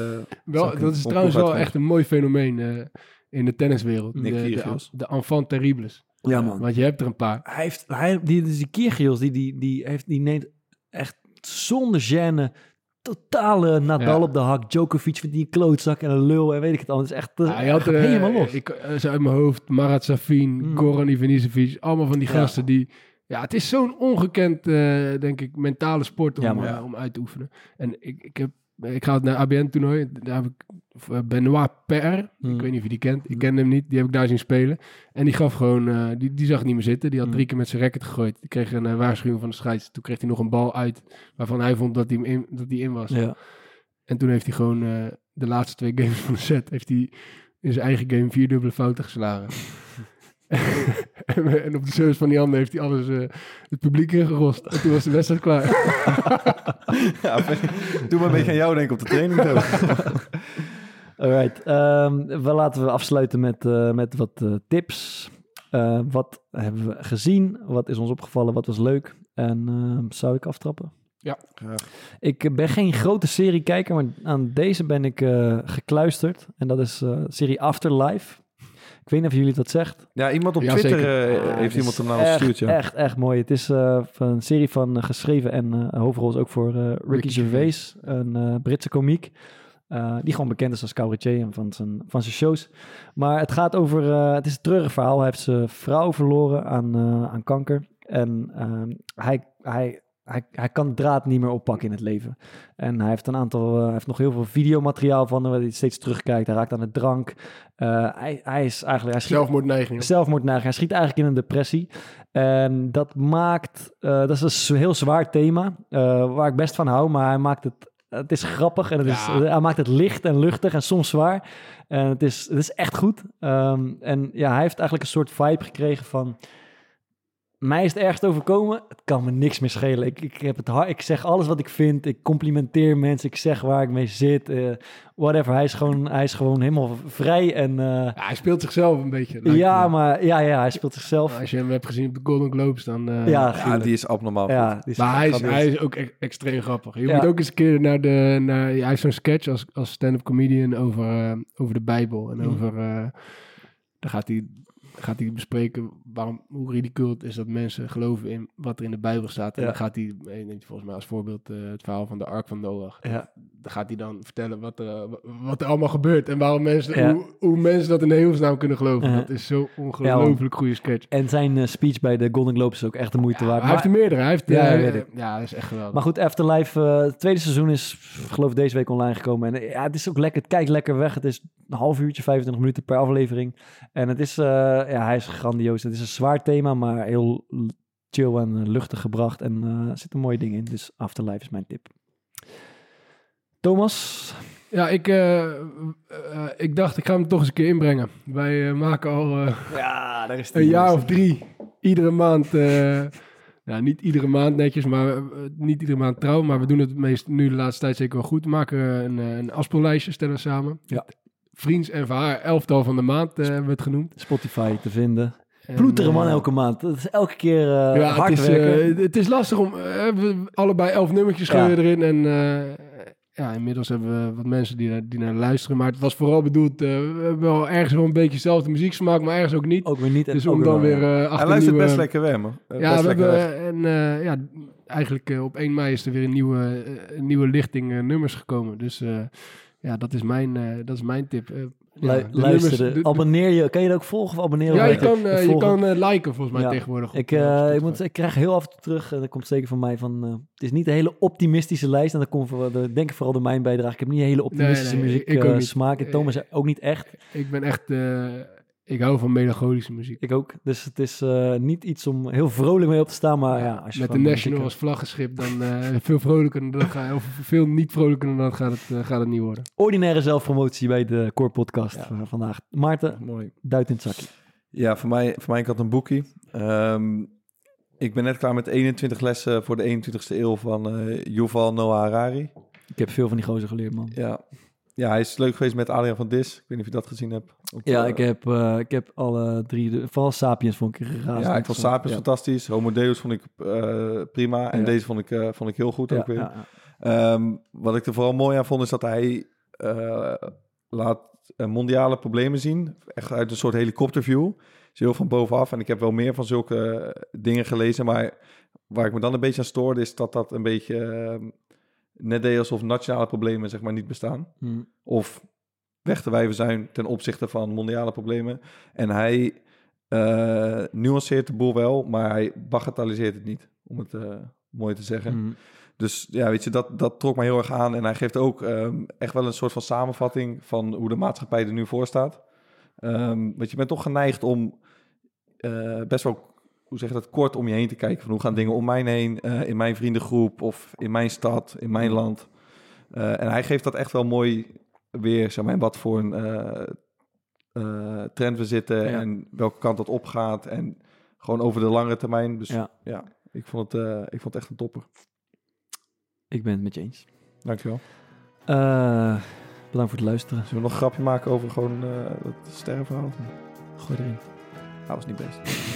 Wel, dat is trouwens wel echt een mooi fenomeen eh, in de tenniswereld. Nick de, de, Kyrgios. de enfant terribles. Ja, man. Want je hebt er een paar. Hij heeft, hij, die, dus die Kyrgios, die, die, die, heeft, die neemt echt zonder gêne totale Nadal Ja. op de hak. Djokovic vindt die een klootzak en een lul en weet ik het is echt Ja, je had eh, helemaal los. Ik, eh, zo uit mijn hoofd, Marat Safin, Mm. Goran Ivanisevic. Allemaal van die Ja. gasten die... Ja, het is zo'n ongekend, eh, denk ik, mentale sport om, eh, om uit te oefenen. En ik, ik, heb, ik ga het naar ABN-toernooi. Daar heb ik eh, Benoit Per. Ik weet niet of je die kent. Ik ken hem niet. Die heb ik daar zien spelen. En die gaf gewoon... eh, die, die zag niet meer zitten. Die had Mm. drie keer met zijn racket gegooid. Die kreeg een eh, waarschuwing van de scheids. Toen kreeg hij nog een bal uit... waarvan hij vond dat hij, hem in, dat hij in was. ja. En toen heeft hij gewoon de laatste twee games van de set... heeft hij in zijn eigen game vier dubbele fouten geslagen. en, op de service van die handen heeft hij alles... eh, het publiek ingerost. En toen was de wedstrijd klaar. ja, doe maar een beetje aan jou denken op de training. Alright. ehm, we laten we afsluiten met, eh, met wat eh, tips. Eh, wat hebben we gezien? Wat is ons opgevallen? Wat was leuk? En ehm, zou ik aftrappen? Graag. Ik ben geen grote seriekijker, maar aan deze ben ik eh, gekluisterd. En dat is eh serie Afterlife. Ik weet niet of jullie dat zegt. Ja, iemand op Ja, Twitter eh, Ah, heeft iemand hem naar echt, ons gestuurd, ja. Echt, echt mooi. Het is eh, van een serie van eh, geschreven en eh hoofdrol is ook voor eh, Ricky, Ricky Gervais, een eh, Britse komiek. eh, die gewoon bekend is als cabaretier en van zijn, van zijn shows. Maar het gaat over, eh, het is een treurig verhaal. Hij heeft zijn vrouw verloren aan, eh, aan kanker. En ehm, hij, hij, hij, hij kan de draad niet meer oppakken in het leven. En hij heeft een aantal, eh, hij heeft nog heel veel videomateriaal van hem, waar hij steeds terugkijkt. Hij raakt aan de drank. Eh, hij, hij is eigenlijk, hij schiet Zelfmoordneiging. zelfmoordneiging. Hij schiet eigenlijk in een depressie. En dat maakt, eh, dat is een heel zwaar thema, waar ik best van hou, maar hij maakt het, het is grappig en het is, Ja. hij maakt het licht en luchtig en soms zwaar. En het is, het is echt goed. Ehm, en ja, hij heeft eigenlijk een soort vibe gekregen van, mij is het ergst overkomen. Het kan me niks meer schelen. Ik, ik, heb het hard, ik zeg alles wat ik vind. Ik complimenteer mensen. Ik zeg waar ik mee zit. eh, whatever. Hij is, gewoon, hij is gewoon helemaal vrij. En, eh, Ja, hij speelt zichzelf een beetje. ja, me. maar ja, ja, hij speelt zichzelf. Als je hem hebt gezien op de Golden Globes, dan... eh, ja, die is abnormaal ja, goed. die is Maar hij is, hij is ook e- extreem grappig. Je Ja. moet ook eens een keer naar de... Naar, hij heeft zo'n sketch als, als stand-up comedian over, eh, over de Bijbel. En Mhm. over... eh dan gaat hij, gaat hij bespreken waarom, hoe ridicul het is dat mensen geloven in wat er in de Bijbel staat. En Ja. dan gaat hij, eh, neemt hij volgens mij als voorbeeld eh, het verhaal van de Ark van Noach. Ja. Dan gaat hij dan vertellen wat, er wat er allemaal gebeurt. En waarom mensen, Ja. hoe, hoe mensen dat in de hemelsnaam kunnen geloven. Dat is zo ongelooflijk goede sketch. En zijn eh, speech bij de Golden Globes is ook echt de moeite waard. hij heeft er meerdere. Hij heeft, Ja, weet ik. ja, dat is echt geweldig. Maar goed, Afterlife, het tweede seizoen is, geloof ik, deze week online gekomen. En ja, het is ook lekker, het kijkt lekker weg. Het is een half uurtje, 25 minuten per aflevering. En het is, ja, hij is grandioos. Het is een zwaar thema, maar heel chill en eh, luchtig gebracht. En eh, er zitten mooie dingen in. Dus Afterlife is mijn tip. Thomas, Ja, ik, eh, ik dacht, ik ga hem toch eens een keer inbrengen. Wij maken al ja, daar is een jaar of drie, iedere maand, ja, niet iedere maand netjes, maar niet iedere maand trouw, maar we doen het meest nu de laatste tijd zeker wel goed. We maken een, een afspeellijstje, stellen we samen. Ja. Vriends en Verhaar, elftal van de maand eh, hebben we het genoemd. Spotify te vinden. En, Ploeteren man eh, elke maand. Dat is elke keer eh, ja, hard het is, werken. het is lastig om. we allebei elf nummertjes Ja. gooien erin. En eh, ja, inmiddels hebben we wat mensen die, naar- die naar luisteren. Maar het was vooral bedoeld. eh, we hebben wel ergens wel een beetje dezelfde muzieksmaak, maar ergens ook niet. ook weer niet. en dus om weer dan weer eh Hij luistert nieuwe- best lekker weg, man. Ja, best we lekker hebben weg. en eh, ja, eigenlijk op 1 mei is er weer een nieuwe, een nieuwe lichting nummers gekomen. Dus eh, ja, dat is mijn, eh, dat is mijn tip. Eh, ja, Lu- de luisteren. nummers- de- Abonneer je. Kan je dat ook volgen of abonneren? ja, je kan, eh, je kan eh, liken volgens mij Ja. tegenwoordig. op, Ik, eh, eh, ik, moet, ik krijg heel af en toe terug, en dat komt zeker van mij, van... eh, het is niet een hele optimistische lijst. En dat komt voor, de, denk ik vooral door mijn bijdrage. Ik heb niet een hele optimistische nee, muziek ik eh, niet. smaak. En Thomas ook niet echt. Ik ben echt, eh, ik hou van melancholische muziek. Ik ook. Dus het is eh, niet iets om heel vrolijk mee op te staan. Maar ja, als je Met de National als vlaggenschip, dan eh, veel vrolijker dan dat gaat, of veel niet vrolijker dan dat gaat het, eh, gaat het niet worden. Ordinaire zelfpromotie bij de Core Podcast van vandaag. Maarten, Mooi. duit in het zakje. Ja, voor mij, voor mij ik had een boekie. Ehm, ik ben net klaar met 21 lessen voor de 21ste eeuw van eh Yuval Noah Harari. Ik heb veel van die gozer geleerd, man. Ja. Ja, hij is leuk geweest met Adriaan van Dis. Ik weet niet of je dat gezien hebt. Op, Ja, eh, ik heb, eh, ik heb alle drie, de, vooral Sapiens vond ik razend Ja, ik vond Sapiens ja. fantastisch. Homo Deus vond ik eh, prima. En Ja. deze vond ik, vond ik heel goed ook weer. Ehm, wat ik er vooral mooi aan vond, is dat hij laat mondiale problemen zien. Echt uit een soort helikopterview. Dus heel van bovenaf. En ik heb wel meer van zulke dingen gelezen. Maar waar ik me dan een beetje aan stoorde, is dat dat een beetje ehm, net deed alsof nationale problemen zeg maar niet bestaan. Hm. Of weg te wijven zijn ten opzichte van mondiale problemen. En hij eh, nuanceert de boel wel, maar hij bagatelliseert het niet, om het eh, mooi te zeggen. Hm. Dus ja, weet je, dat, dat trok mij heel erg aan. En hij geeft ook ehm, echt wel een soort van samenvatting van hoe de maatschappij er nu voor staat. Ehm, want je bent toch geneigd om eh, best wel, hoe zeg je dat, kort om je heen te kijken. Van hoe gaan dingen om mij heen, eh, in mijn vriendengroep of in mijn stad, in mijn land. Eh, en hij geeft dat echt wel mooi weer, zeg maar, in wat voor een eh, trend we zitten Ja. en welke kant dat opgaat. En gewoon over de langere termijn. Dus Ja. ja, ik, vond het, ik vond het echt een topper. Ik ben het met je eens. Dankjewel. Bedankt voor het luisteren. Zullen we nog een grapje maken over gewoon het sterrenverhaal? Gooi erin. Dat was niet best.